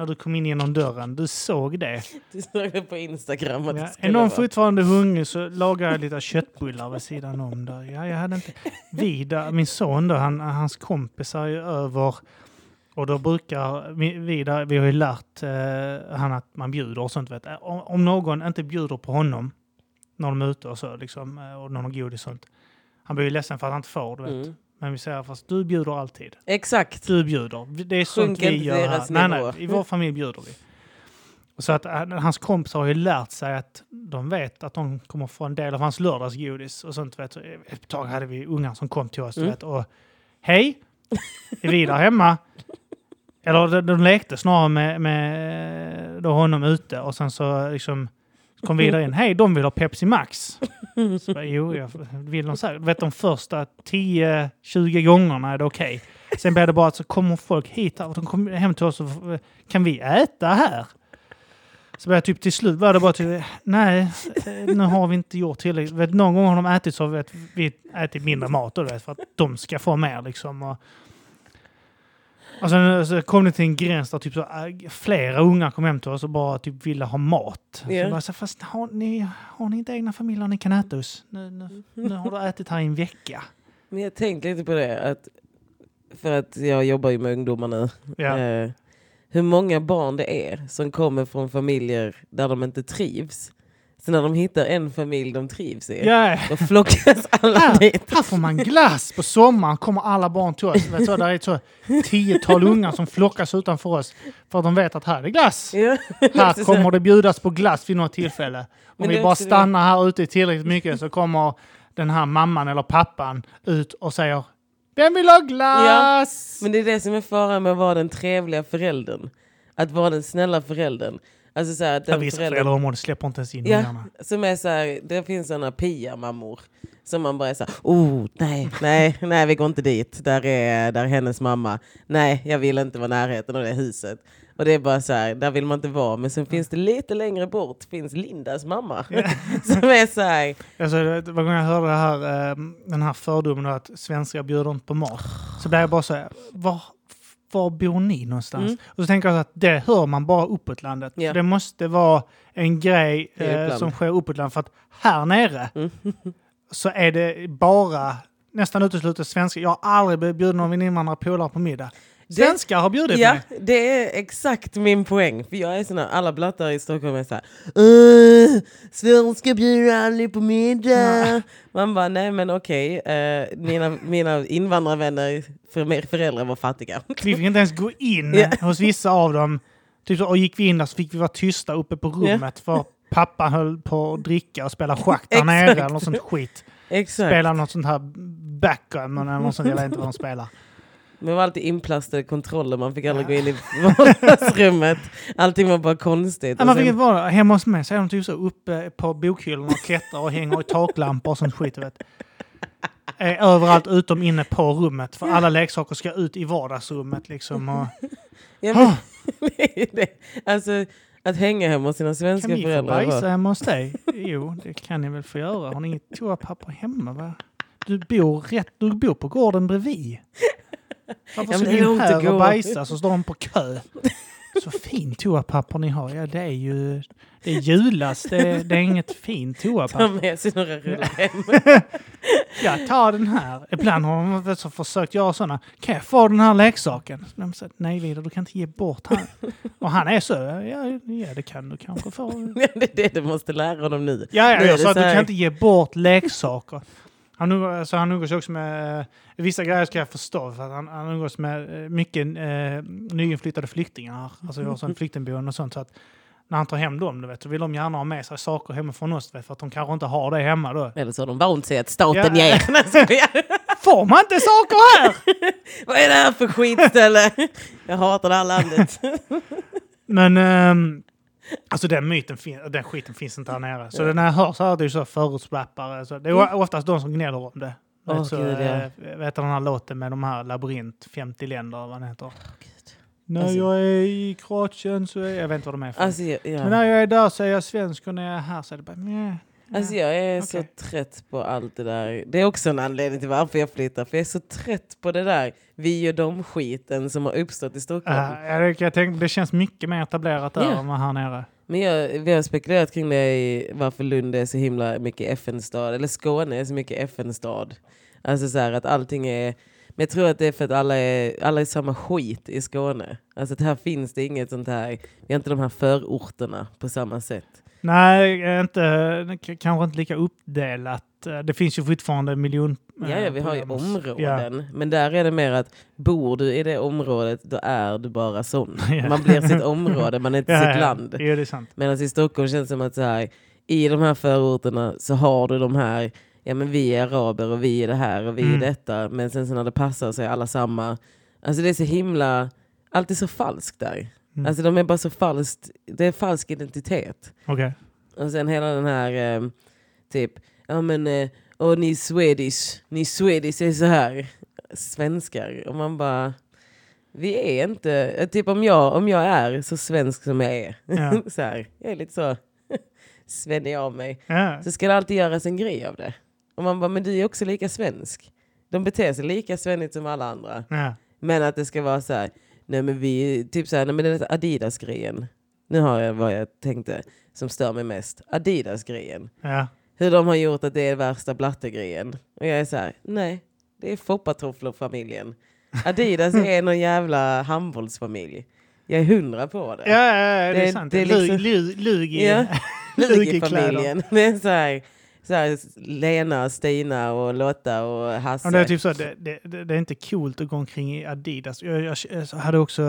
när du kom in genom dörren. Du såg det. Du såg det på Instagram att Ja. det Är någon vara. fortfarande hungrig så lagar jag lite köttbullar vid sidan om. Där. Ja, jag hade inte... Vida, min son då, han, hans kompisar är ju över och då brukar vi, vi, där, vi har ju lärt eh, han att man bjuder och sånt. Vet. Om, om någon inte bjuder på honom när de är ute och så liksom, eh, och någon har godis och sånt. Han blir ju ledsen för att han inte får, du vet. Mm. Men vi säger fast du bjuder alltid. Exakt. Du bjuder. Det är sånt vi gör här. Nej, nej, I vår familj bjuder vi. Så att äh, hans kompisar har ju lärt sig att de vet att de kommer få en del av hans lördagsgodis och sånt. Vet. Ett tag hade vi ungar som kom till oss Mm. vet, och hej, är vi där hemma? Eller de, de lekte snarare med, med honom ute och sen så liksom kom vi in. Hej, de vill ha Pepsi Max. Så bara, jo, jag vill de säkert. Du vet de första 10-20 gångerna är det okej. Sen blir det bara att så kommer folk hit och de kommer hem till oss och eh, kan vi äta här? Så blir jag typ till slut var det bara typ, nej, eh, nu har vi inte gjort tillräckligt. Vet, någon gång har de ätit så har vi ätit mindre mat då, vet, för att de ska få mer liksom. Och, och sen så kom det till en gräns där typ så, äh, flera ungar kom hem till oss och bara typ ville ha mat. Ja. Så bara, så, fast har ni, har ni inte egna familjer ni kan äta hos? Nu, nu, nu har du ätit här i en vecka. Men jag tänkte lite på det, att, för att jag jobbar ju med ungdomar nu. Ja. Eh, hur många barn det är som kommer från familjer där de inte trivs. Så när de hittar en familj de trivs i, Ja. då flockas alla Här, dit. här får man glass på sommaren, kommer alla barn till oss. Vet du, där är ett så tiotal ungar som flockas utanför oss för att de vet att här är glass. Ja. Här kommer det bjudas på glass vid något tillfälle. Om Men vi bara stannar här ute tillräckligt mycket så kommer den här mamman eller pappan ut och säger Vem vill ha glass? Men det är det som är faran med att vara den trevliga föräldern. Att vara den snälla föräldern. Alltså så här, att Ja, den vissa föräldern föräldraområden släpper inte ens in Ja. ungarna. som är så här, det finns såna pia-mammor. Som man bara är så här, oh nej, nej, nej vi går inte dit. Där är, där är hennes mamma. Nej, jag vill inte vara i närheten av det huset. Och det är bara så här, där vill man inte vara. Men sen finns det lite längre bort, finns Lindas mamma. som är så här, Alltså, varje gång jag hörde här, eh, den här fördomen att svenskar bjuder inte på mat, så blir jag bara så här, var, var bor ni någonstans? Mm. Och så tänker jag att det hör man bara uppåt landet. Ja. Det måste vara en grej eh, som sker uppåt landet, för att här nere Mm. så är det bara nästan uteslutande svenskar. Jag har aldrig bjuden av en invandrarpolare på middag. Svenskar har bjudit ja, mig. det är exakt min poäng. För jag är sån här, alla blattar i Stockholm är så här, "Åh, svenska bjuder aldrig på middag. Man bara, nej men okej, eh, mina, mina invandrarvänner, för, föräldrar var fattiga. Vi fick inte ens gå in Ja. hos vissa av dem. Typ så, och gick vi in där så fick vi vara tysta uppe på rummet för pappan höll på att dricka och spela schack där nere eller något sånt skit. Exakt. Spela något sånt här backgammon eller något sånt, jag vet inte vad de spelar. Men det var alltid inplastade kontroller, man fick aldrig gå in i vardagsrummet. Allting var bara konstigt. Ja, man sen- fick inte vara hemma hos mig så är de typ så uppe på bokhyllorna och klättrar och hänger i taklampor och sånt skit. Vet. Överallt utom inne på rummet. För alla leksaker ska ut i vardagsrummet liksom. Och, Ja, men, det. Alltså, att hänga hemma hos sina kan svenska vi få föräldrar. bajsa var- hemma hos dig? Jo, det kan ni väl få göra. Har ni inget toapapper hemma? Va? Du bor rätt, du bor på gården bredvid. Varför Ja, ska är in här och bajsa så står de på kö? Så fint toapapper ni har. Ja, det är ju... Det är julas. Det, det är inget fint Ta toapapper. med sig några rullar hem. Ja, ta den här. Ibland har så försökt göra sådana. Kan jag få den här leksaken? De säger, nej Vidar, du kan inte ge bort han. Och han är så, ja, ja det kan du kanske få. det är det du måste lära honom nu. Ja, ja jag sa att du kan inte ge bort leksaker. Han, umgås- så han umgås också med... eh, Vissa grejer ska jag förstå, för att han, han umgås med eh, mycket eh, nyinflyttade flyktingar. Alltså vi har sån flyktingboende och sånt. Så att när han tar hem dem, du vet, så vill de gärna ha med sig saker hemifrån oss, vet, för att de kanske inte har det hemma då. Eller så har de vant sig att staten Ja. ger. Får man inte saker här? Vad är det här för skitställe? Jag hatar det här landet. Men ehm, alltså den myten, fin- den skiten finns inte här nere. Så Ja. när jag hör så här, det är så förortsrappare. Så det är oftast de som gnäller om det. Åh, vet, så, gud, ja. eh, vet du den här låten med de här labyrint, 50 länder, eller vad den heter. När Alltså- jag är i Kroatien så är jag vet inte vad de är för. Alltså, jag, Men ja. när jag är där så är jag svensk och när jag är här så är det bara meh. Alltså jag är så Okej. trött på allt det där. Det är också en anledning till varför jag flyttar. För jag är så trött på det där vi och de-skiten som har uppstått i Stockholm. Uh, jag, tänkte, det känns mycket mer etablerat där Ja. än här nere. Men jag, vi har spekulerat kring det i varför Lund är så himla mycket FN-stad. Eller Skåne är så mycket FN-stad. Alltså så här att allting är... Men jag tror att det är för att alla är, alla är samma skit i Skåne. Alltså att här finns det inget sånt här... Vi har inte de här förorterna på samma sätt. Nej, inte, kanske inte lika uppdelat. Det finns ju fortfarande miljon... Ja, eh, ja vi har ju områden. Men där är det mer att bor du i det området då är du bara sån. Ja. Man blir sitt område, man är inte Ja, sitt ja, land. Ja, det är sant. Medan i Stockholm känns det som att så här, i de här förorterna så har du de här, ja men vi är araber och vi är det här och vi Mm. är detta. Men sen så när det passar så är alla samma. Alltså det är så himla, allt är så falskt där. Mm. Alltså de är bara så falskt, det är falsk identitet. Okej. Och sen hela den här, eh, typ, ja men, eh, och ni Swedish, ni Swedish är så här, svenskar. Och man bara, vi är inte, eh, typ om jag, om jag är så svensk som jag är, Ja. så här, jag är lite så svennig av mig, Ja. så ska det alltid göras en grej av det. Och man bara, men du är också lika svensk. De beter sig lika svennigt som alla andra. Ja. Men att det ska vara så här, nej men vi, typ så här, nej men den Adidas-grejen. Nu har jag vad jag tänkte som stör mig mest. Adidas-grejen. Ja. Hur de har gjort att det är värsta blattegrejen. Och jag är så här, nej, det är Foppatofflor-familjen. Adidas är någon jävla handbollsfamilj. Jag är hundra på det. Ja, ja, ja, det är Det- sant. det är Lug- liksom- lug- Lug i... Ja. lug i. Lugifamiljen. Med så här, så här, Lena, Stina och Lotta och Hasse. Ja, det, är typ så, det, det, det är inte coolt att gå omkring i Adidas. Jag, jag, jag hade också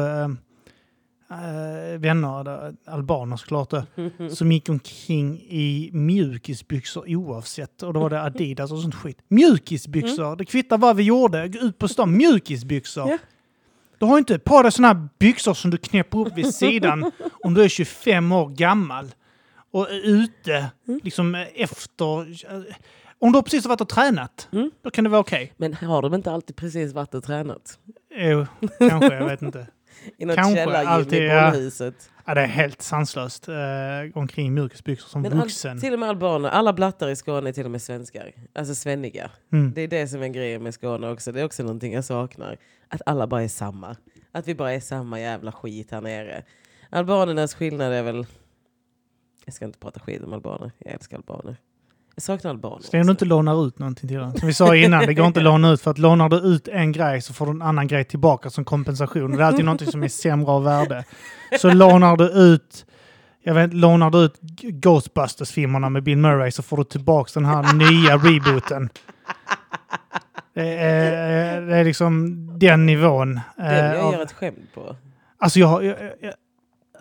äh, vänner, där, albaner såklart, då, som gick omkring i mjukisbyxor oavsett. Och då var det Adidas och sånt skit. Mjukisbyxor! Det kvittar vad vi gjorde. Gå ut på stan, mjukisbyxor! Ja. Du har inte på dig såna här byxor som du knäpper upp vid sidan om du är 25 år gammal och är ute liksom efter... Om du precis har varit och tränat, Mm. då kan det vara okej. Men har de inte alltid precis varit och tränat? Jo, kanske. Jag vet inte. I något Kanske, alltid, i bollhuset. Ja, det är helt sanslöst. Uh, omkring i mjukisbyxor som Men all, vuxen. till och med albaner, alla blattar i Skåne är till och med svenskar. Alltså svenniga. Mm. Det är det som är grejen med Skåne också. Det är också någonting jag saknar. Att alla bara är samma. Att vi bara är samma jävla skit här nere. Albanernas skillnad är väl... Jag ska inte prata skit om albaner. Jag älskar albaner. Jag saknar albaner. Så länge du inte lånar ut någonting till den. Som vi sa innan, det går inte att låna ut för att lånar du ut en grej så får du en annan grej tillbaka som kompensation. Det är alltid någonting som är sämre av värde. Så lånar du ut jag vet, lånar du ut Ghostbusters-filmerna med Bill Murray så får du tillbaka den här nya rebooten. Det är, det är liksom den nivån. Den eh, jag av- gör ett skämt på. Alltså jag, jag, jag,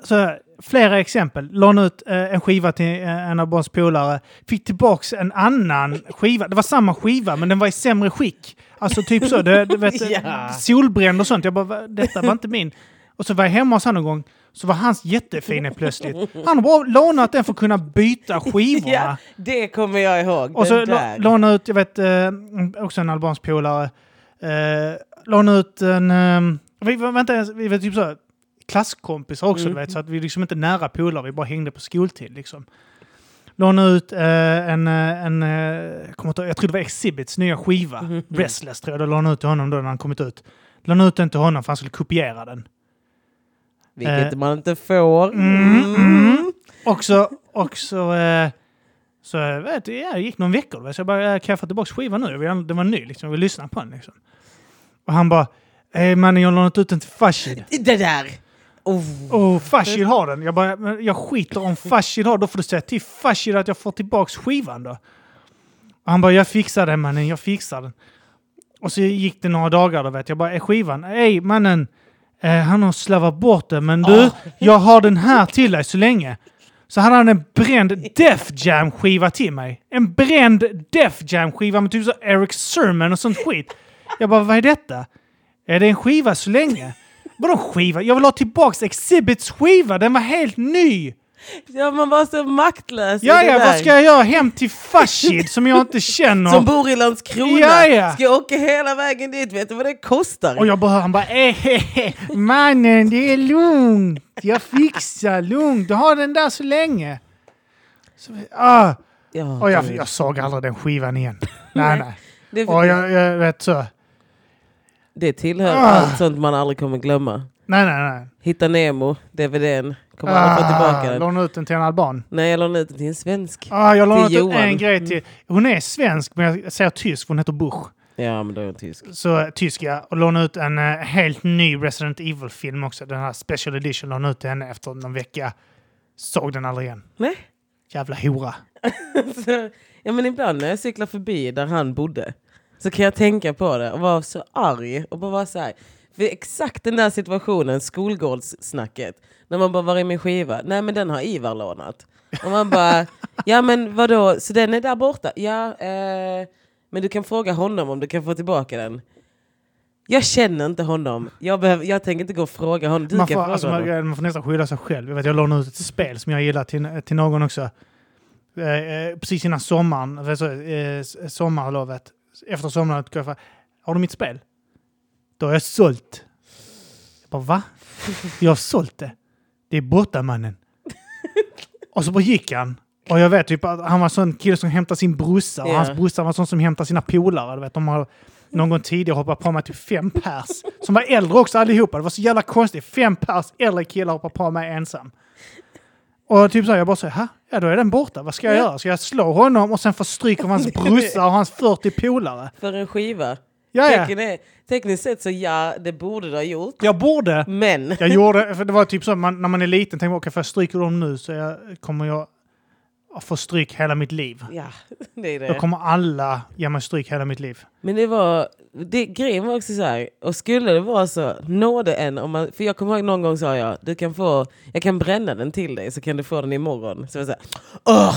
så, flera exempel. Lånade ut eh, en skiva till eh, en av Bons polare. Fick tillbaks en annan skiva. Det var samma skiva, men den var i sämre skick. Alltså typ så. Det, det, vet, Ja. Solbränd och sånt. Jag bara, "Va? detta var inte min. Och så var jag hemma hos honom en gång. Så var hans jättefin plötsligt. Han har bara lånat den för att kunna byta skivorna. Ja, det kommer jag ihåg. Och så den lå- där. låna ut, jag vet, eh, också en albansk polare. Eh, låna ut en, eh, vi ens, vi var typ så, klasskompisar också, Mm. vet, så att vi liksom inte nära polare, vi bara hängde på skoltid liksom. Låna ut eh, en, eh, en eh, jag ihåg, jag tror det var Exhibits nya skiva, Mhm. Restless tror jag, då lånade ut till honom då när han kommit ut. Låna ut den till honom för han skulle kopiera den. Vilket eh, man inte får. Mm, mm. Och så, och så, eh, så vet, du, ja, det gick någon vecka, då, så jag bara, eh, kan jag få tillbaka skivan nu? Den var ny, liksom. jag vill lyssna på den. Liksom. Och han bara, eh, mannen jag har lånat ut den till Fashid. Det där! Oh. Och Fashid har den. Jag bara, "Men jag skiter om Fashid har, då får du säga till Fashid att jag får tillbaka skivan då. Och han bara, jag fixar den mannen, jag fixar den. Och så gick det några dagar, då vet jag bara, är skivan? Ey mannen, eh, han har slavat bort den, men du, Ah. jag har den här till dig så länge. Så hade han en bränd Def Jam-skiva till mig. En bränd Def Jam-skiva med typ så Eric Sermon och sånt skit. Jag bara, vad är detta? Är det en skiva så länge? Vadå skiva? Jag vill ha tillbaks Exhibits skiva, den var helt ny! Ja, man var så maktlös Ja, ja, vad ska jag göra? Hem till Fashid som jag inte känner? Som bor i Landskrona. Ja, ja. Ska jag åka hela vägen dit? Vet du vad det kostar? Och jag bara han bara eh, mannen det är lugnt. Jag fixar lugnt. Du har den där så länge. Så, ah. Ja, Och jag, jag såg aldrig den skivan igen. Nej, nej. Och jag, jag vet så. Det tillhör Ah. allt sånt man aldrig kommer glömma. Nej, nej, nej. Hitta Nemo, DVDn. Kommer aldrig få tillbaka den. Låna ut den till en alban. Nej, jag lånade ut den till en svensk. Ah, jag lånade ut Johan. Mm. en grej till... Hon är svensk, men jag säger tysk, för hon heter Busch. Ja, men då är den tysk. Så tysk, ja. Och låna ut en eh, helt ny Resident Evil-film också. Den här Special Edition lånade ut till henne efter någon vecka. Såg den aldrig igen. Nej. Jävla hora. Ja, men ibland när jag cyklar förbi där han bodde så kan jag tänka på det och vara så arg och bara vara så här. För exakt den där situationen, skolgårdssnacket, när man bara var i min skiva. Nej men den har Ivar lånat. Och man bara, ja men vadå, så den är där borta? Ja, eh, men du kan fråga honom om du kan få tillbaka den. Jag känner inte honom. Jag, behöver, jag tänker inte gå och fråga honom. Du Man får, alltså, honom. man, man får nästan skylla sig själv. Jag, vet, jag lånade ut ett spel som jag gillar till, till någon också. Eh, eh, precis innan sommaren, alltså, eh, sommarlovet. Efter sommaren går jag för, har du mitt spel? Då har jag sålt. Jag bara, va? Jag har sålt det. Det är borta mannen. Och så bara gick han. Och jag vet typ att han var en sån kille som hämtade sin brorsa. Och hans brorsa var sån som hämtade sina polare. Du vet, de har någon gång tidigare hoppat på mig typ fem pers. Som var äldre också allihopa. Det var så jävla konstigt. Fem pers äldre killar hoppar på mig ensam. Och typ så här, jag bara här, ja då är den borta. Vad ska jag Ja. göra? Ska jag slå honom och sen få stryk av hans brorsa och hans 40 polare? För en skiva. Ja, tekniskt sett så ja, det borde du ha gjort. Jag borde. Men Jag gjorde, för det var typ så, man, när man är liten tänker man, okej, för jag stryker dem nu så jag, kommer jag att få stryk hela mitt liv. Ja, det är Då det. kommer alla ge mig stryk hela mitt liv. Men det var, det, grejen var också så här, och skulle det vara så, nådde en, om man, för jag kommer ihåg någon gång sa jag, du kan få, jag kan bränna den till dig så kan du få den imorgon. Så jag var så här, åh!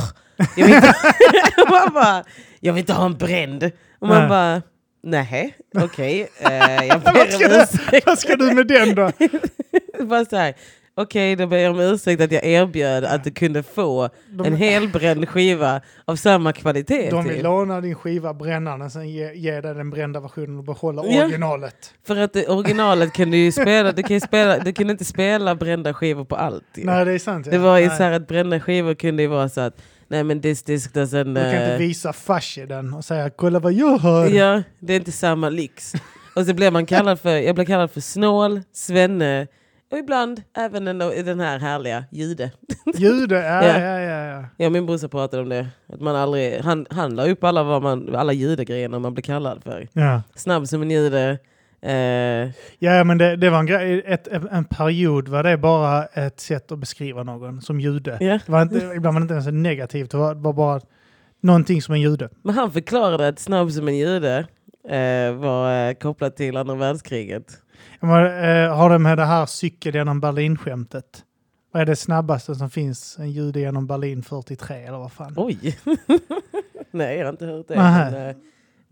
Jag vill inte, man bara, jag vill inte ha en bränd. Och man Nej. bara, nej, okej, eh, jag ber om ursäkt. vad ska du med den då? Bara så här, Okej, då ber jag om ursäkt att jag erbjöd att du kunde få en helbränd skiva av samma kvalitet. De vill typ. låna din skiva, bränna den, sen ge, ge dig den brända versionen och behålla Ja. originalet. För att det, originalet kan du ju spela, du kan ju spela, du kan inte spela brända skivor på allt. ju. Nej, det är sant. Ja. Det var ju Nej. så här att brända skivor kunde ju vara så att nej men this disc doesn't... Du kan inte eh, visa Fashi den och säga kolla vad jag har. Ja, det är inte samma lyx. Och så blev man kallad för, jag blev kallad för snål, svenne och ibland även den, den här härliga jude. Jude, ja, Ja. ja, ja. ja. Och min brorsa pratade om det. Att man aldrig, han, han la upp alla, vad man, alla judegrejer man blir kallad för. ja. Snabb som en jude. Eh, Ja, men det, det var en, grej, ett, en period var det bara ett sätt att beskriva någon som jude. ja. Det var inte, ibland var det inte ens negativt, det var, var bara någonting som en jude. Men han förklarade att snabb som en jude eh, var eh, kopplat till andra världskriget. Eh, har det med det här cykel genom Berlin-skämtet? Vad är det snabbaste som finns? En jude genom Berlin 43 eller vad fan? Oj! Nej, jag har inte hört det. Men, eh,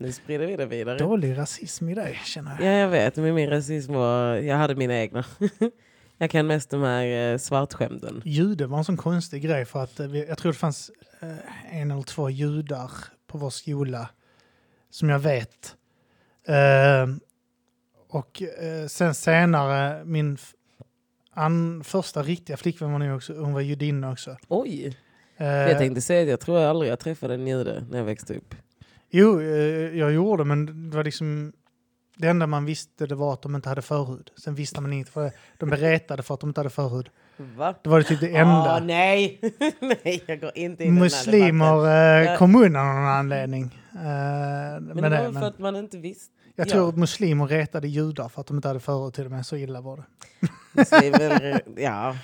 nu sprider vi det vidare. Dålig rasism i dig känner jag. Ja, jag vet. Men min rasism var... Jag hade mina egna. jag kan mest de här eh, svartskämten. Jude var en sån konstig grej för att eh, jag tror det fanns eh, en eller två judar på vår skola som jag vet. Och eh, sen senare, min an, första riktiga flickvän var också, hon var judinna också. Oj! Eh, Jag tänkte säga att jag tror jag aldrig jag träffade en jude när jag växte upp. Jo, eh, jag gjorde men det var liksom det enda man visste det var att de inte hade förhud. Sen visste man inte för. De blev retade för att de inte hade förhud. Va? Det var det typ det enda. Åh, nej! nej, jag går inte in i den här debatten. Muslimer eh, kom undan av någon anledning. Eh, Men det var det, för men att man inte visste. Jag ja. tror att muslimer retade judar för att de inte hade förhud till och med. Så illa var det. Muslimer, ja.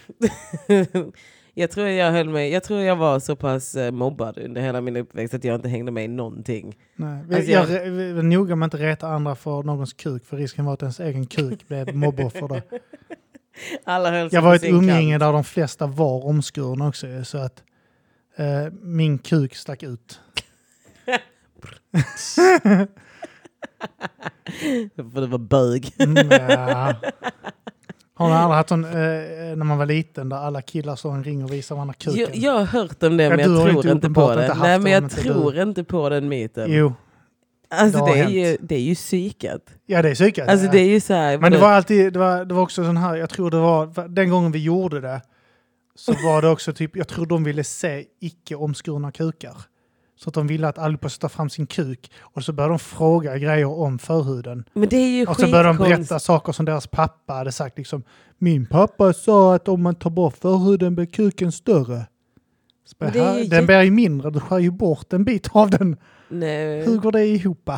jag, tror jag, höll mig, jag tror jag var så pass eh, mobbad under hela min uppväxt att jag inte hängde med i någonting. Nej. Alltså, jag, jag- jag, var noga med att inte reta andra för någons kuk för risken var att ens egen kuk blev mobboffer. då. Alla höll Jag var ett umgänge kant. där de flesta var omskurna också. Så att eh, min kuk stack ut. För det var bög. Mm, ja. Har ni aldrig haft sån, eh, när man var liten där alla killar i en ring och visar varandra kuken? Jag, jag har hört om det Ja, men du jag har tror inte på uppenbart det. inte haft Nej det, men jag om inte tror inte på den myten. Jo, alltså det har det är, hänt. ju, det är ju psykat. ja det är psykat. Alltså det är ju så här, Men det var alltid, det var, det var också sån här, jag tror det var, den gången vi gjorde det så var det också typ, jag tror de ville se icke omskurna kukar. Så att de ville att allihopa skulle ta fram sin kuk och så började de fråga grejer om förhuden. men det är ju Och så började de berätta saker som deras pappa hade sagt. Liksom, Min pappa sa att om man tar bort förhuden blir kuken större. "Här, den blir ju mindre, du skär ju bort en bit av den. Nej. Hur går det ihop?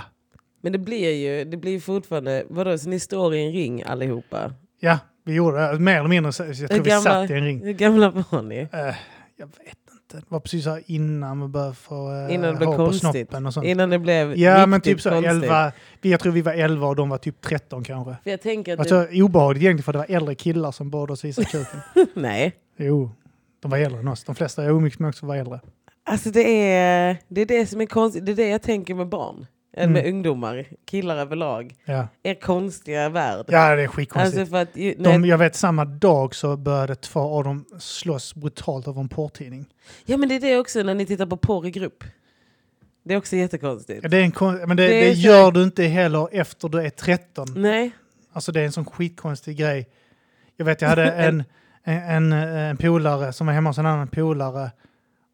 Men det blir ju det blir fortfarande, vadå, så ni står i en ring allihopa? Ja, vi gjorde det. Mer eller mindre. så- Jag tror Hur vi gamla- satt i en ring. Hur gamla var ni? Eh, jag vet inte. Det var precis här innan man började få uh, Innan det blev konstigt. snoppen och sånt. Innan det blev ja, men typ så konstigt. 11. Vi, jag tror vi var 11 och de var typ 13 kanske. För jag tänker att var det, så obehagligt egentligen för det var äldre killar som bad oss visa kuken. Nej. Jo, de var äldre än oss. De flesta jag umgicks med också var äldre. Alltså det är, det är det som är konstigt. Det är det jag tänker med barn. Med Mm. ungdomar. Killar överlag. Ja, Er konstiga värld. ja det är skitkonstigt. alltså för att, ju- de, jag vet samma dag så började två av dem slåss brutalt över en porrtidning. Ja men det är det också när ni tittar på porr i grupp. Det är också jättekonstigt. Ja, det är en kon- men det, Det är det så- gör du inte heller efter du är 13. Nej. Alltså det är en sån skitkonstig grej. Jag vet jag hade en, en, en, en polare som var hemma hos en annan polare.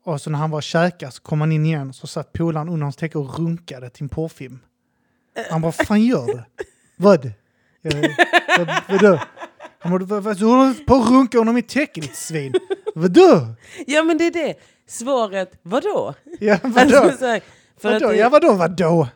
Och så när han var och käkade så kom han in igen så satt polaren under hans täcke och runkade till en porrfilm. Han bara, vad fan gör du? Vad? Jag, vad vadå? Han bara, vad, vad, du håller på att runka under mitt täcke ditt svin. Vadå? Ja men det är det. Svaret, vadå? Ja vadå? Alltså, så här, för, vadå? att, Ja vadå vadå?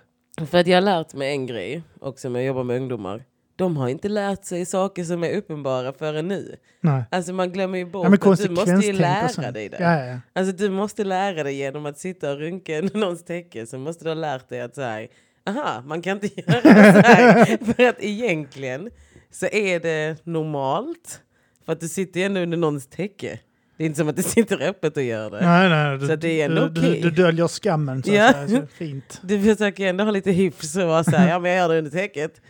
för att jag har lärt mig en grej, också med att jobba med ungdomar. De har inte lärt sig saker som är uppenbara förrän nu. Nej. Alltså man glömmer ju bort Ja att du måste ju lära dig det. Ja, ja. Alltså du måste lära dig genom att sitta och runka någons täcke så måste du ha lärt dig att säga aha, man kan inte göra så här. För att egentligen så är det normalt. För att du sitter ju ändå under någons täcke. Det är inte som att du sitter öppet och gör det. Nej, nej, du, Så det är ändå du, okej. du, du döljer skammen så Ja. säga. Så fint. Du försöker ändå ha lite hyfs och vara så här, ja men jag gör det under täcket.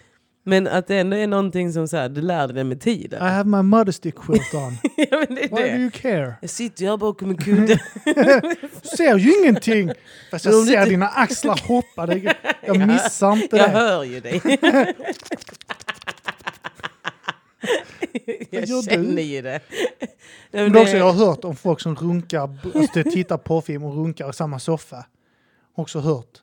Men att det ändå är någonting som så här, du lär dig det med I tiden. have my modesty quilt on. ja, men det är Why do det. you care? Jag sitter här bakom en kudde. Du ser ju ingenting! Fast jag ser dina axlar hoppa. Det, jag Ja, missar inte Jag det. hör ju dig. jag gör du? känner ju det. Nej, men Men också, det- jag har hört om folk som runkar, alltså tittar på film och runkar i samma soffa. Också hört.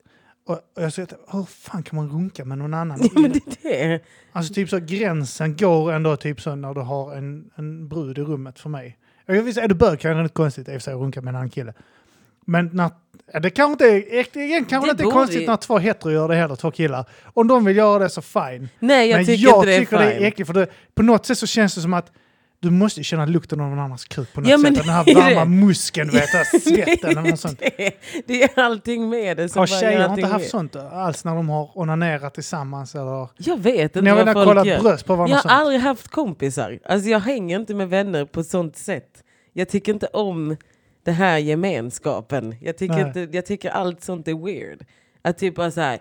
Och och jag säger, hur fan kan man runka med någon annan? Ja, men det är det. Alltså typ så gränsen går ändå typ så när du har en, en brud i rummet för mig. Jag säga, är du bög kan det inte konstigt i och för sig att runka med en annan kille. Men när, det kanske inte är, äkt- igen kanske Det inte är konstigt ju- när två hetero gör det heller, två killar. Om de vill göra det så fine. Nej, jag Men tycker jag inte det är tycker fine. det är äckligt för det, på något sätt så känns det som att du måste känna lukten av någon annans kruk på något Ja, sätt. Den här varma muskeln, vet du, svetten eller något sånt. det, det är allting med det. som Har gör tjejer allting inte haft med. sånt alls när de har onanerat tillsammans eller... Jag vet inte Ni har vad väl folk kollat gör. bröst på varandra Jag och har sånt? aldrig haft kompisar. Alltså jag hänger inte med vänner på sånt sätt. jag tycker inte om den här gemenskapen. Jag tycker, Nej. inte, jag tycker allt sånt är weird. Att typ bara så här,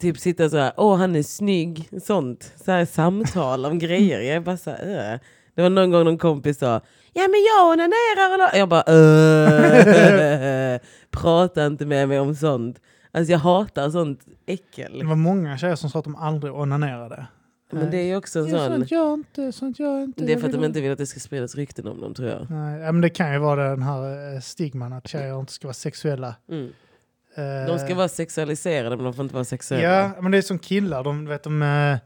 typ sitta så här, åh han är snygg, sånt. Så här samtal om grejer. Jag är bara så här, äh. Det var någon gång någon kompis sa, ja men jag onanerar eller... Jag bara, äh. Prata inte med mig om sånt. Alltså jag hatar sånt äckel. Det var många tjejer som sa att de aldrig onanerade. Men det är ju också en sån... sånt gör jag inte, sånt gör jag inte. Det är för att de inte vill att det ska spridas rykten om dem tror jag. Nej, men det kan ju vara den här eh, stigman att tjejer inte ska vara sexuella. Mm. Eh, De ska vara sexualiserade men de får inte vara sexuella. Ja, men det är som killar. De, vet, de, eh,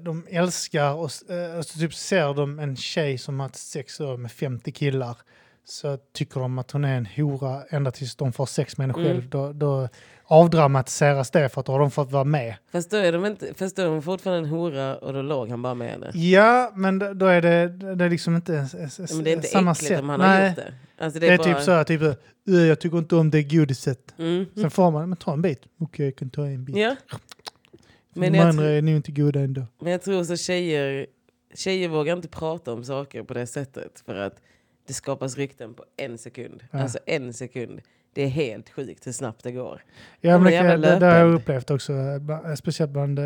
de älskar och, eh, och så typ ser de en tjej som har haft sex med 50 killar så tycker de att hon är en hora ända tills de får sex med henne Mm. själv. Då, då avdramatiseras det för att då har de fått vara med. Fast då är de, inte, fast då är de fortfarande en hora och då låg han bara med henne. Ja, men då- är det, det är liksom inte s- s- Ja, Men det är inte samma äckligt sätt. om han har Nej, gjort det. Alltså det det är, är, bara, typ så här, typ "Äh, jag tycker inte om det godiset. Mm. Sen får man, men ta en bit. Okej, jag kan ta en bit. Ja. Men de andra är nog inte goda ändå. men jag tror så tjejer, tjejer vågar inte prata om saker på det sättet. För att det skapas rykten på en sekund. Ja. Alltså en sekund. Det är helt sjukt hur snabbt det går. Ja, men det, det, det har jag upplevt också, speciellt bland eh,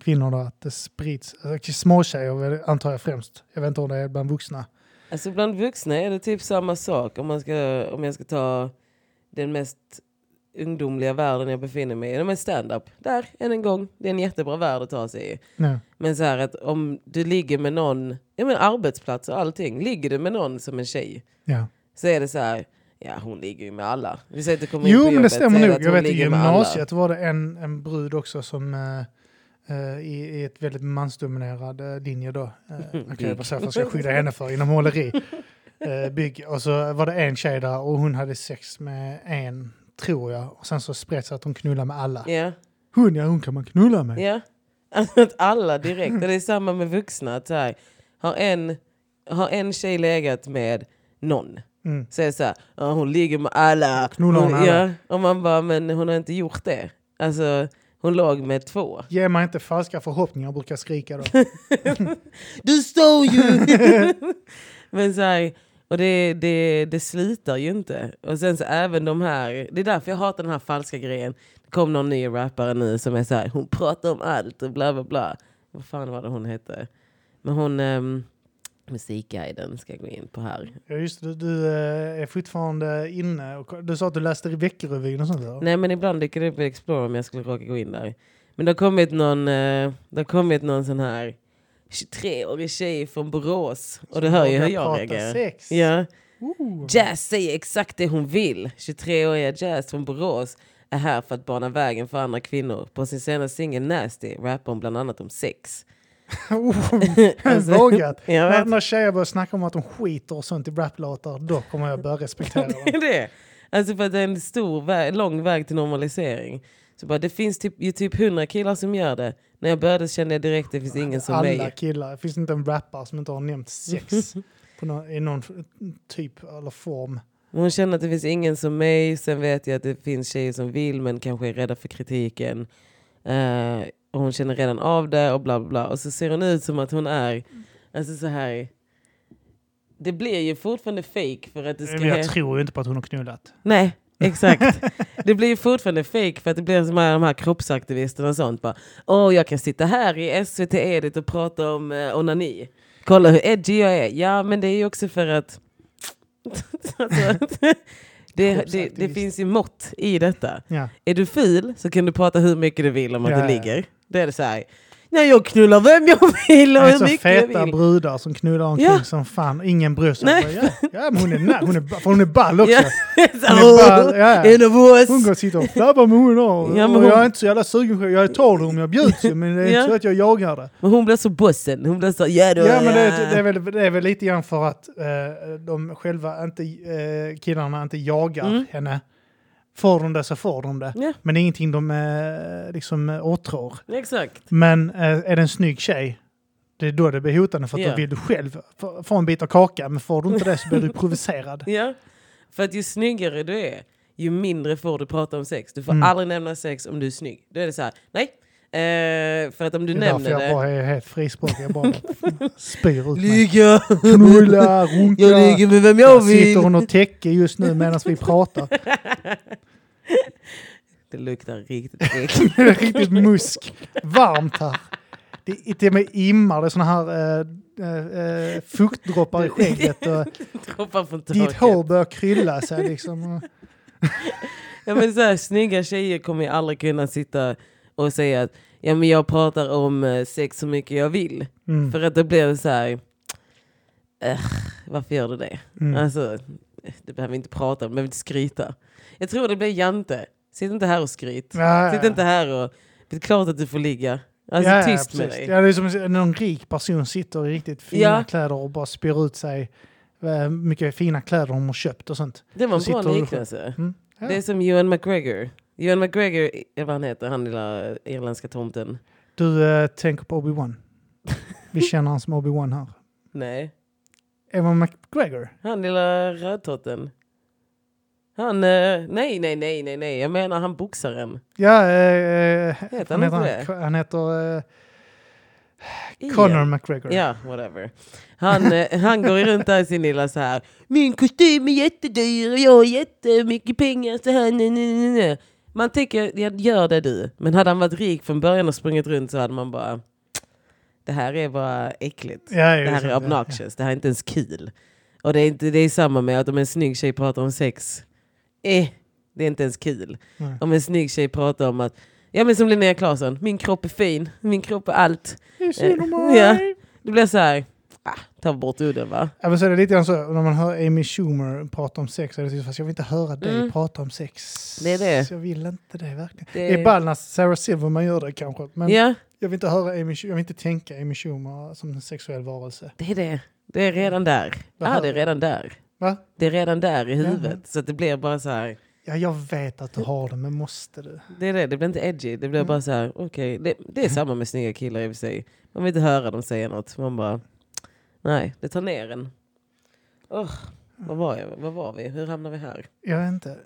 kvinnor då, att det sprids. Alltså, småtjejer antar jag främst. Jag vet inte om det är bland vuxna. Alltså bland vuxna är det typ samma sak. Om, man ska, om jag ska ta den mest ungdomliga världen jag befinner mig i. De är stand-up. Där, än en gång. Det är en jättebra värld att ta sig i. Nej. Men så här att om du ligger med någon, ja men arbetsplats och allting. Ligger du med någon som en tjej Ja. så är det så här, ja hon ligger ju med alla. Vi säger att du kommer in Jo, på men det stämmer nog. Jag vet i gymnasiet var det en, en brud också som eh, eh, i, i ett väldigt mansdominerad uh, linje då. Uh, Okej, Bygg. vad ska jag skydda henne för inom måleri. Uh, bygg. Och så var det en tjej där och hon hade sex med en, tror jag. Och sen så spreds att hon knullade med alla. Ja, Hon, ja, hon kan man knulla med. Alltså att alla direkt. Och det är samma med vuxna. Att så här, har, en, har en tjej legat med någon Mm. så är det så här, ja, hon ligger med alla. Knullar hon alla? Ja, och man bara, men hon har inte gjort det. Alltså, hon låg med två. Ge mig inte falska förhoppningar, brukar skrika då. Du står ju! men så här, och det, det, det slutar ju inte. Och sen så även de här, det är därför jag hatar den här falska grejen. Det kom någon ny rappare nu som är så här, hon pratar om allt och bla bla bla. Vad fan var det hon hette? Men hon, um, musikguiden ska jag gå in på här. Ja, just det, du eh, är fortfarande inne. Och, du sa att du läste i Veckorevyn och sånt där. Nej men ibland dyker det upp i Explorer om jag skulle råka gå in där. Men det har kommit någon, eh, det har kommit någon sån här 23-årig tjej från Borås. Och det hör ju hur jag reagerar. Sex. Ja. Ooh. Jazz säger exakt det hon vill. 23-åriga Jazz från Borås är här för att bana vägen för andra kvinnor. På sin senaste singel Nasty rappar hon bland annat om sex. Alltså, Vågat. När, när tjejer börjar snacka om att de skiter och sånt i raplåtar, då kommer jag börja respektera Det är dem. det. Alltså för att det är en stor väg, lång väg till normalisering. Så bara, det finns typ, ju typ hundra killar som gör det. När jag började kände jag direkt att det finns ingen som Alla mig. killar. Det finns inte en rappare som inte har nämnt sex på någon, i någon typ eller form. Hon känner att det finns ingen som mig. Sen vet jag att det finns tjejer som vill men kanske är rädda för kritiken. Eh, och hon känner redan av det och bla bla bla. Och så ser hon ut som att hon är, alltså så här. Det blir ju fortfarande fake för att det ska... Men jag tror ju inte på att hon har knullat. Nej, exakt. det blir ju fortfarande fake för att det blir som här, de här kroppsaktivisterna och sånt. Bara, Åh, jag kan sitta här i SVT Edit och prata om eh, onani. Kolla hur edgy jag är. Ja, men det är ju också för att... alltså, det, det, det finns ju mått i detta. Ja. Är du ful så kan du prata hur mycket du vill om att Ja, du ligger. Det är det så här. Nej, jag knullar vem jag vill och Det hur så mycket jag feta vill. brudar som knullar omkring Ja. som fan. Ingen bryr sig. Nej. Bara, Ja, ja, men hon är, na- hon är, ba- för hon är ball också. Ja. Hon är ball, ja. En av oss. Hon går och sitter och flabbar med hon. Ja, och hon- Jag är inte så jävla sugen själv. Jag är torr om jag bjuds ju, men det är Ja. inte så att jag jagar det. Men hon blir så bossen. Hon blir så, ja då. Ja, men det, ja. det, är väl, det är väl lite grann för att eh, de själva inte, eh, killarna inte jagar Mm. henne. Får de det så får de det. Ja. Men det är ingenting de eh, liksom eh, åtrår. Exakt. Men eh, är det en snygg tjej, det är då det blir hotande för att Ja. då vill du själv få, få en bit av kaka. Men får du inte det så blir du provocerad. Ja. För att ju snyggare du är, ju mindre får du prata om sex. Du får Mm. aldrig nämna sex om du är snygg. Då är det så här, nej. Eh, för att om du Det är därför nämner jag det... bara är helt frispråkig. Jag bara spyr ut mig. Ligga! Knulla, runka. Jag ligger med vem jag Där vill! sitter hon och täcker just nu medan vi pratar. Det luktar riktigt äckligt. Det är riktigt musk. Varmt här. Det är till och med immar, det är såna här eh, eh, eh, fuktdroppar i skägget. Och Droppar från ditt taket. hår börjar krylla sig liksom. Ja, men så här, snygga tjejer kommer ju aldrig kunna sitta och säga att ja, men jag pratar om eh, sex så mycket jag vill. Mm. För att då blir det så här... "Ugh, varför gör du det? Mm. Alltså, det behöver vi inte prata om, men vi inte skryta. Jag tror det blir jante. Sitt inte här och skryt. Ja, Sitt ja. inte här och... Det är klart att du får ligga. Alltså ja, ja, tyst med precis. dig. Ja, det är som när någon rik person sitter i riktigt fina Ja. kläder och bara spyr ut sig eh, mycket fina kläder de har köpt och sånt. Det var en Så bra du- liknelse. Mm. Ja. Det är som Ewan McGregor. Ewan McGregor, eh, vad han heter, han lilla irländska tomten. Du eh, tänker på Obi-Wan. Vi känner han som Obi-Wan här. Nej, Evan McGregor. han lilla rödtotten. Han, eh, nej, nej, nej, nej, nej, jag menar han boxaren. Ja, eh, Heter han, han heter, han, han heter eh. Conor McGregor. Ja, whatever. Han, eh, han går ju runt där i sin lilla så här. Min kostym är jättedyr och jag har jättemycket pengar. Så här, nej, nej, nej, nej. Man tänker, ja, gör det du. Men hade han varit rik från början och sprungit runt så hade man bara, det här är bara äckligt. Ja, ja, det här sant, är ja, obnoxious, det här är inte ens kul. Och det är, inte, det är samma med att om en snygg tjej pratar om sex, eh, det är inte ens kul. Nej. Om en snygg tjej pratar om att, ja men som Linnea Claesson, min kropp är fin, min kropp är allt. Ja. Det är synd om mig. Ja. Det blir så här, ta bort udden va? Ja, men så är det lite grann så, när man hör Amy Schumer prata om sex, så är det typ, fast jag vill inte höra dig Mm. prata om sex. Det är det. Så jag vill inte det verkligen. Det- Det är ball när Sarah Silverman gör det kanske. Men Ja, jag vill inte höra Amy, jag vill inte tänka Amy Schumer som en sexuell varelse. det är det. Det är redan där. Ja, hör det är redan där. Va? Det är redan där i huvudet. Så att det blir bara så här, Ja, jag vet att du har det, men måste du? det är det, det blir inte edgy. Det blir Mm. bara så här, okej. Det, det är samma med snygga killar i och för sig. Man vill inte höra dem säga något. Man bara, nej, det tar ner en. Oh, vad, var jag, vad var vi? Hur hamnade vi här? Jag vet inte.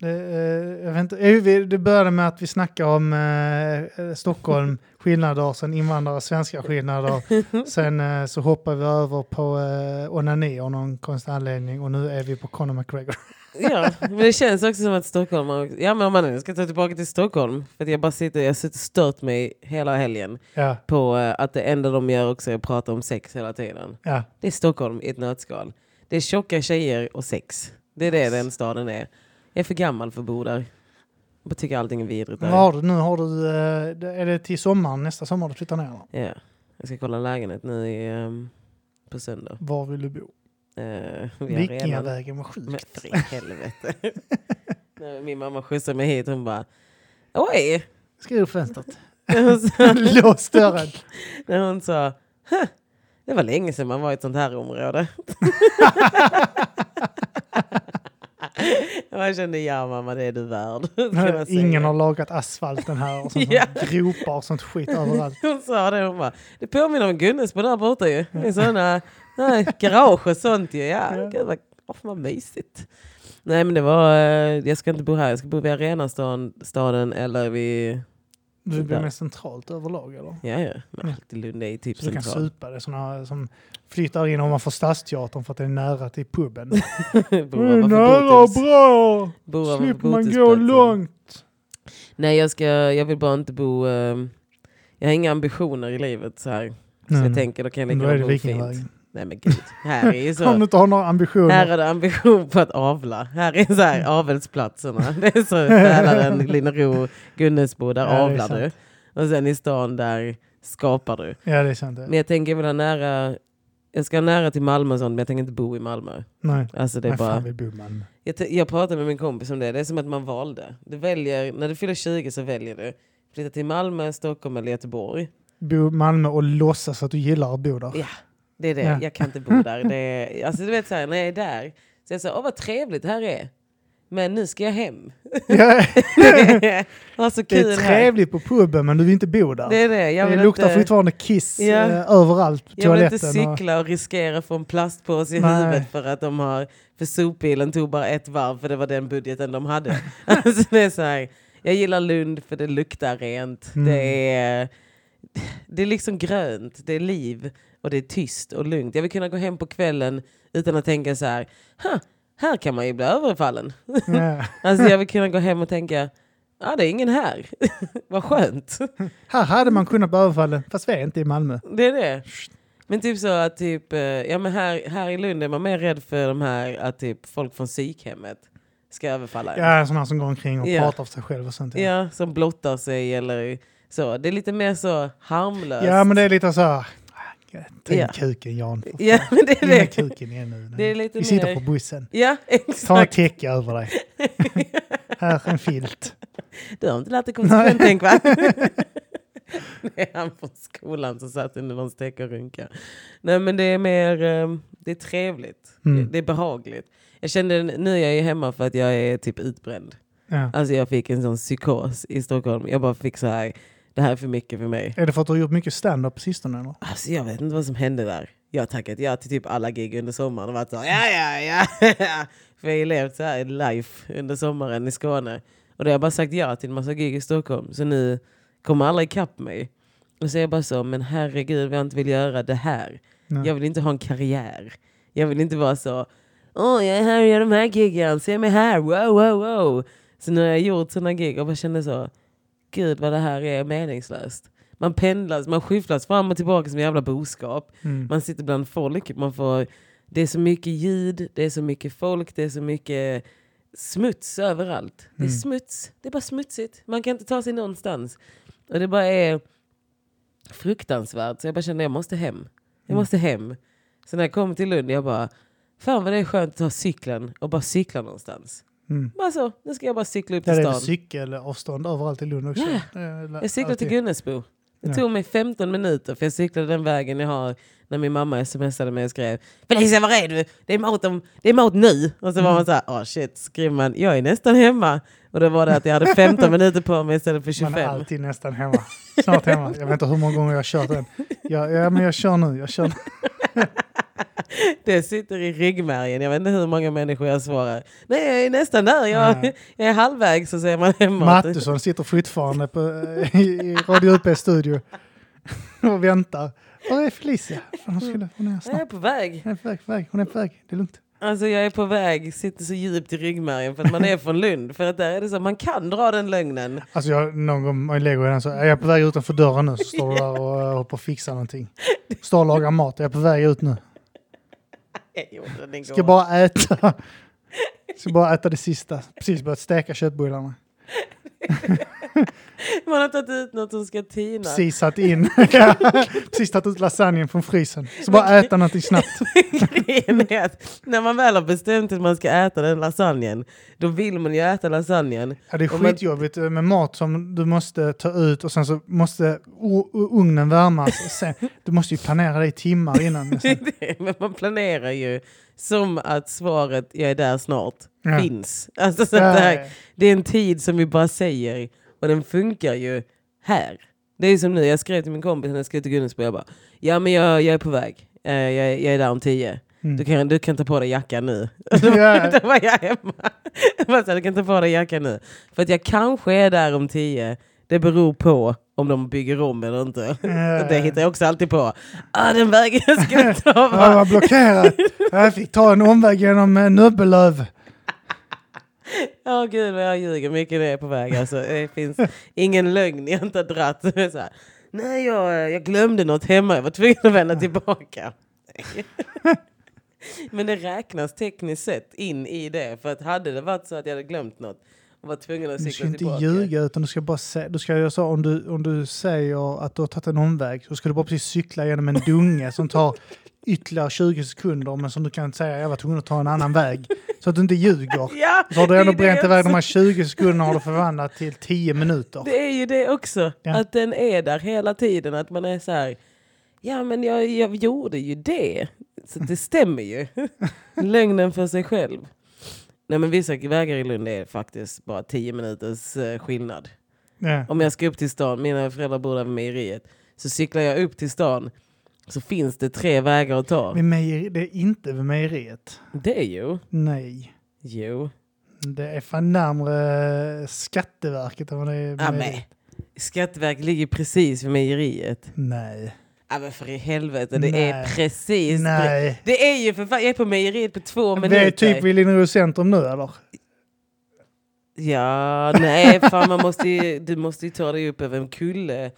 Det, eh, jag vet inte. Eh, Det började med att vi snackade om eh, eh, Stockholm, skillnader, sen invandrare och svenska skillnader. Sen eh, så hoppade vi över på eh, onani av någon konstig anledning och nu är vi på Conor McGregor. Ja, men det känns också som att Stockholm, har- ja men om man nu ska ta tillbaka till Stockholm, för att jag bara sitter, jag och stört mig hela helgen Ja, på eh, att det enda de gör också är att prata om sex hela tiden. ja. Det är Stockholm i ett nötskal. Det är tjocka tjejer och sex. Det är det den staden är. Jag är för gammal för att bo där. Jag tycker allting är vidrigt där. har du nu? Har du, eh, är det till sommaren, nästa sommar du flyttar ner? Ja. Jag ska kolla en lägenhet nu i, ehm, på söndag. Var vill du bo? Uh, Vikingavägen var Men sjukt. för i helvete. Min mamma skjutsade mig hit hon bara Oj! Skriv upp fönstret. Lås dörren. När hon sa "Huh, det var länge sedan man var i ett sånt här område. Jag kände ja mamma det är du värd. Ingen har lagat asfalten här och sånt Ja. gropar och sånt skit överallt. Hon sa det, hon bara, det påminner om Gunnesbo där borta ju. Det är sådana nej, garage och sånt ju. Ja, Ja. gud vad, vad mysigt. Nej men det var, eh, jag ska inte bo här, jag ska bo vid Arenastaden staden, eller vid, Du blir mer centralt överlag eller? ja ja, men alltid Lund är typ Så du kan supa. Det är såna som flyttar in ovanför Stadsteatern för att det är nära till puben. Bor Det är ovanför nära och bra! Bor ovanför Slipper man gå långt. Nej jag, ska, jag vill bara inte bo, eh, jag har inga ambitioner i livet så här. Så Nej, jag tänker då kan jag lika gärna det bo fint. Nej men gud, här är ju Om så. du inte har några ambitioner. Här är det ambition på att avla. Här är så här avelsplatserna. Det är så Fälaren, Linnero, Gunnesbo, där Ja, avlar du. Och sen i stan där skapar du. Ja, det är sant. Men jag tänker väl nära, jag ska nära till Malmö och sånt, men jag tänker inte bo i Malmö. Nej, Alltså det är Nej bara, fan vill bo i Malmö. jag, jag pratade med min kompis om det, det är som att man valde. Du väljer, när du fyller 20 så väljer du. Flytta till Malmö, Stockholm eller Göteborg. Bo i Malmö och låtsas att du gillar att bo där. Ja, det är det. Ja. Jag kan inte bo där. Det är, alltså du vet så här, när jag är där, så är jag så här, åh vad trevligt här är. Men nu ska jag hem. Ja, Vad så det är kul här. trevligt på puben men du vill inte bo där. Det är det. Jag det vill luktar inte, fortfarande kiss Ja. eh, överallt på jag vill inte toaletten. och- cykla och riskera få en plastpåse i Nej. huvudet för att de har, för sopbilen tog bara ett varv för det var den budgeten de hade. alltså det är så här, Jag gillar Lund för det luktar rent. Mm. Det, är, det är liksom grönt, det är liv och det är tyst och lugnt. Jag vill kunna gå hem på kvällen utan att tänka så här, "Ha, här kan man ju bli överfallen. Ja. Alltså jag vill kunna gå hem och tänka, ja det är ingen här. Vad skönt. Här hade man kunnat bli överfallen, fast vi är inte i Malmö. Det är det. Men typ så att typ, eh, ja men här, här i Lund är man mer rädd för de här att typ folk från psykhemmet ska överfalla en. Ja, sådana som går omkring och Ja. pratar för sig själv och sånt. Ja, Ja, som blottar sig eller så. Det är lite mer så harmlöst. ja men det är lite så här... In Ja. kuken Jan. Ja, men det är det. kuken igen nu. Det är lite Vi sitter mer- på bussen. Ja, Ta ett exakt. täcke över dig. Här en filt. Du har inte lärt dig konsekvent tänk va? det är han från skolan som satt under någon täcke och runka. Nej men det är mer, eh, det är trevligt. Mm. Det, det är behagligt. Jag kände, nu är jag ju hemma för att jag är typ utbränd. Ja. Alltså jag fick en sån psykos i Stockholm. Jag bara fick så här, det här är för mycket för mig. Är det för att du har gjort mycket stand-up på sistone? Eller? Alltså jag vet inte vad som hände där. Jag har tackat ja till typ alla gig under sommaren och varit så ja ja ja. För jag har ju levt så här life under sommaren i Skåne. Och då har jag bara sagt ja till en massa gig i Stockholm. Så nu kommer alla ikapp mig. Och så är jag bara så, men herregud vad jag inte vill göra det här. Nej. Jag vill inte ha en karriär. Jag vill inte vara så, åh jag är här och gör de här giggen, se mig här, wow wow wow. Så nu har jag gjort sådana gig och bara kände så, gud vad det här är meningslöst. Man pendlas, man skyfflas fram och tillbaka som en jävla boskap. Mm. Man sitter bland folk, man får, det är så mycket ljud, det är så mycket folk, det är så mycket smuts överallt. Det är Mm. smuts, det är bara smutsigt. Man kan inte ta sig någonstans. Och det bara är fruktansvärt. Så jag bara kände jag måste hem. Jag Mm. måste hem. Så när jag kom till Lund, jag bara, fan vad det är skönt att ta cykeln och bara cykla någonstans. Mm. Bara så, nu ska jag bara cykla upp Där till är det stan. cykelavstånd överallt i Lund också. Ja. Det är Jag cyklade till Gunnesbo. Det Ja. tog mig 15 minuter för jag cyklade den vägen jag har när min mamma smsade mig och skrev Felicia var är du? Det är mat, om, det är mat nu. Och så var Mm. man så här, åh shit, skriver man jag är nästan hemma. Och då var det att jag hade 15 minuter på mig istället för Man är 25. alltid nästan hemma. Snart hemma. Jag vet inte hur många gånger jag har kört den. Ja, ja men jag kör nu. Jag kör nu. Det sitter i ryggmärgen. Jag vet inte hur många människor jag svarar. Nej, jag är nästan där. Jag, jag är halvvägs så säger man hemma. Mattusson sitter fortfarande på, i, i Radio UP studio och väntar. Var är Felicia? Hon, skulle, hon är Jag snart. är på väg. Hon är på väg, på väg. Hon är på väg. Det är lugnt. Alltså jag är på väg, sitter så djupt i ryggmärgen för att man är från Lund. För att där är det så, man kan dra den lögnen. Alltså jag, någon gång man lägger den så är jag på väg utanför dörren nu så står du där och uh, håller på att fixa någonting. Står och lagar mat. Jag är på väg ut nu. Jag gjorde den igår. Ska bara äta. Ska bara äta det sista. Precis börjat steka köttbullarna. Man har tagit ut något som ska tina. Precis satt in. Ja, Precis tagit ut lasagnen från frysen. Så bara äta någonting snabbt. Grejen är att när man väl har bestämt att man ska äta den lasagnen, då vill man ju äta lasagnen. Ja, det är skitjobbigt med mat som du måste ta ut och sen så måste ugnen värmas. Sen, du måste ju planera det i timmar innan. Men man planerar ju som att svaret jag är där snart Ja. finns. Alltså, så att det, här, det är en tid som vi bara säger och den funkar ju här. Det är som nu, jag skrev till min kompis när jag skulle till Gunnesbo, jag bara ja men jag, jag är på väg, Eh, jag, jag är där om tio. Mm. Du, kan, du kan ta på dig jackan nu. Ja. Då var jag hemma. Jag bara, så du kan ta på dig jackan nu. För att jag kanske är där om tio. Det beror på om de bygger om eller inte. Ja. Det hittar jag också alltid på. Ah, den vägen jag skulle ta Ja, det var... blockerat. Jag fick ta en omväg genom eh, Nöbbelöv. Ja gud vad jag ljuger mycket när jag är på väg. Alltså, det finns ingen lögn jag inte har dratt. Så här, Nej, jag, jag glömde något hemma. Jag var tvungen att vända tillbaka. Men det räknas tekniskt sett in i det. För att hade det varit så att jag hade glömt något och var tvungen att Du ska cykla inte tillbaka. ljuga utan du ska bara säga, du ska göra så om du, om du säger att du har tagit en omväg så ska du bara precis cykla genom en dunge som tar ytterligare 20 sekunder men som du kan säga jag var tvungen att ta en annan väg. Så att du inte ljuger. Ja, Så har du ändå bränt iväg de här 20 sekunderna har du förvandlat till 10 minuter. Det är ju det också. Ja. Att den är där hela tiden. Att man är så här. Ja men jag, jag gjorde ju det. Så det stämmer ju. Lögnen för sig själv. Nej men vissa vägar i Lund är faktiskt bara 10 minuters eh, skillnad. Ja. Om jag ska upp till stan, mina föräldrar bor där vid mejeriet. Så cyklar jag upp till stan. Så finns det tre vägar att ta. Vid mejeri, det är inte vid mejeriet. Det är ju. Nej. Jo. Det är fan närmare Skatteverket än vad det är Ja, men. Skatteverket ligger precis vid mejeriet. Nej. Ja men för i helvete, det Nej. är precis... Nej. Det är ju för fan, jag är på mejeriet på två minuter. är typ vid Linnero centrum nu eller? Ja, nej fan man måste ju, du måste ju ta dig upp över en kulle.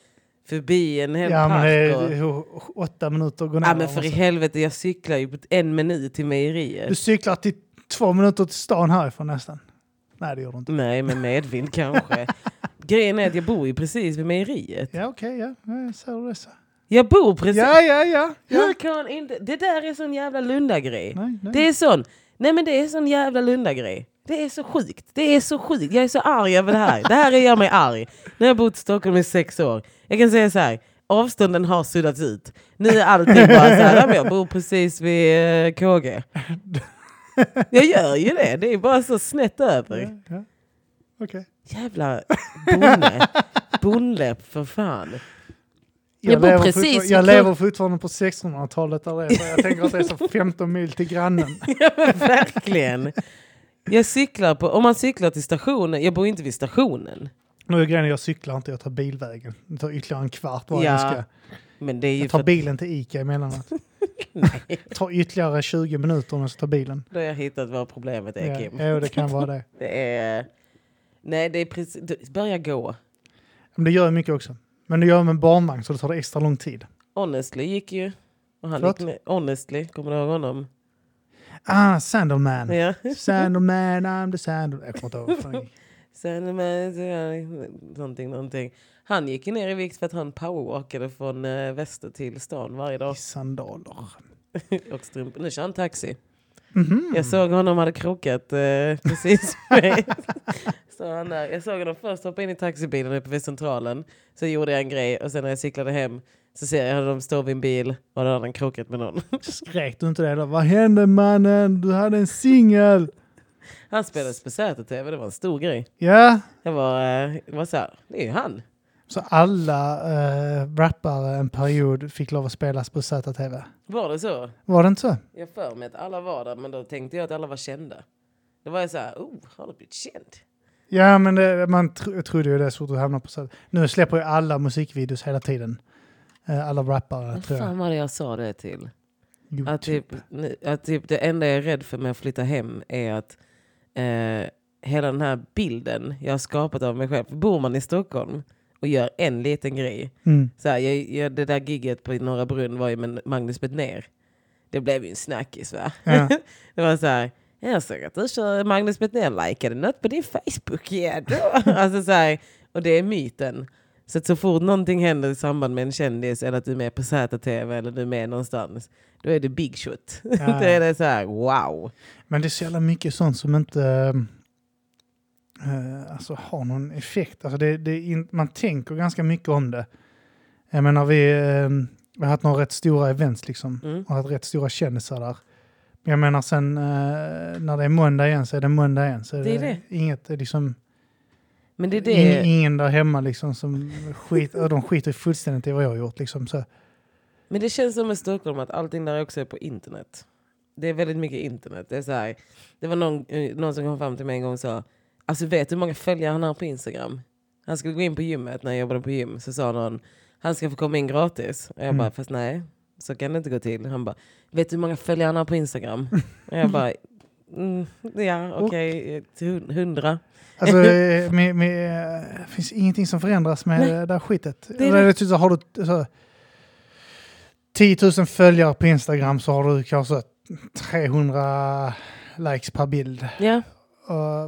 Förbi en hel Ja men park. det är och, åtta minuter att gå ner. ja men för i alltså. helvete, jag cyklar ju en minut till mejeriet. Du cyklar till två minuter till stan härifrån nästan. Nej det gör du inte. Nej, med medvind kanske. Grejen är att jag bor ju precis vid mejeriet. Ja okej, ja. ja. Det så? Jag bor precis... Ja, ja, ja. ja. Hur kan inte... Det där är sån jävla Lunda-grej. Nej, nej. Det är sån... Nej men det är sån jävla Lunda-grej. Det är så sjukt. Det är så sjukt. Jag är så arg över det här. Det här gör mig arg. Nu har jag bott i Stockholm i sex år. Jag kan säga så här. Avstånden har suddats ut. Nu är allting bara så här. "Ja, men Jag bor precis vid eh, KG. Jag gör ju det. Det är bara så snett över. Ja, ja. Okej. Jävla bonde. Bondläpp för fan. Jag bor lever precis Jag lever fortfarande på 1600-talet. Där det är, så jag tänker att det är så 15 mil till grannen. Ja, verkligen. Jag cyklar på, om man cyklar till stationen, jag bor inte vid stationen. Nu är grejen, jag cyklar inte, jag tar bilvägen. Det tar ytterligare en kvart var Ja, jag ska. Men det är ju Jag för tar att bilen till Ica emellanåt. nej, Det tar ytterligare 20 minuter om jag ska ta bilen. då har jag hittat vad problemet är Ja, Kim. ja, det kan vara det. Det är... Nej, det är precis... Börja gå. Men det gör jag mycket också. Men det gör jag med en barnvagn så det tar det extra lång tid. Honestly gick ju. Och han Förlåt? gick ner. Honestly, kommer du ihåg honom? Ah, Sandalman. Ja. Sandalman, I'm the Sandalman. Jag kommer inte ihåg. Sen med, någonting, någonting. Han gick ju ner i vikt för att han powerwalkade från eh, väster till stan varje dag. I sandaler. och strumpor. Nu kör han taxi. Mhm. Jag såg honom hade krockat eh, precis så han där. Jag såg honom först hoppa in i taxibilen uppe vid centralen. Så gjorde jag en grej och sen när jag cyklade hem så ser jag att de står vid en bil och då hade han krockat med någon. Skrek du inte det då? Vad hände mannen? Du hade en singel. Han spelades på ZTV, det var en stor grej. Ja, Jag var, eh, jag var så här, det är ju han. så alla äh, rappare en period fick lov att spelas på ZTV. Var det så? Var det inte så? Jag för mig att alla var där men då tänkte jag att alla var kända. Då var jag så här, oh, har du blivit känd? Ja, men det, man tro, trodde ju det så fort du hamnade på ZTV. Nu släpper ju alla musikvideos hela tiden. Eh, alla rappare Vad tror jag. fan var det jag sa det till? YouTube. Att typ, att typ det enda jag är rädd för med att flytta hem är att eh, hela den här bilden jag har skapat av mig själv. Bor man i Stockholm och gör en liten grej. Mm. Så här, jag, jag, det där gigget på Norra Brunn var ju med Magnus Bettner. Det blev ju en snackis va? Ja. det var så här, jag såg att du kör Magnus Bettner likade något på din Facebook. Då. alltså så här, och det är myten. Så att så fort någonting händer i samband med en kändis eller att du är med på ZTV eller du är med någonstans. Då är det big shot. då är det så här, wow. Men det är så jävla mycket sånt som inte eh, alltså, har någon effekt. Alltså, det, det in, man tänker ganska mycket om det. Jag menar, vi, eh, vi har haft några rätt stora events liksom. Mm. Och haft rätt stora kändisar där. Men jag menar sen eh, när det är måndag igen så är det måndag igen. Så är Det är det. inget, liksom, Men det är det. ing, ingen där hemma liksom som skit, de skiter fullständigt i vad jag har gjort liksom. Så. Men det känns som i Stockholm att allting där också är på internet. Det är väldigt mycket internet. Det, är så här, det var någon, eh, någon som kom fram till mig en gång och sa Alltså vet du hur många följare han har på Instagram? Han skulle gå in på gymmet när jag jobbade på gym. Så sa någon han ska få komma in gratis. Och jag Mm. bara fast nej, så kan det inte gå till. Han bara vet du hur många följare han har på Instagram? och jag bara mm, ja okej, okay, hundra. Alltså, eh, med, med, eh, finns ingenting som förändras med Nej. det där skitet. Det är det. typ så har du så, 10 000 följare på Instagram så har du kanske 300 likes per bild. Ja, Och,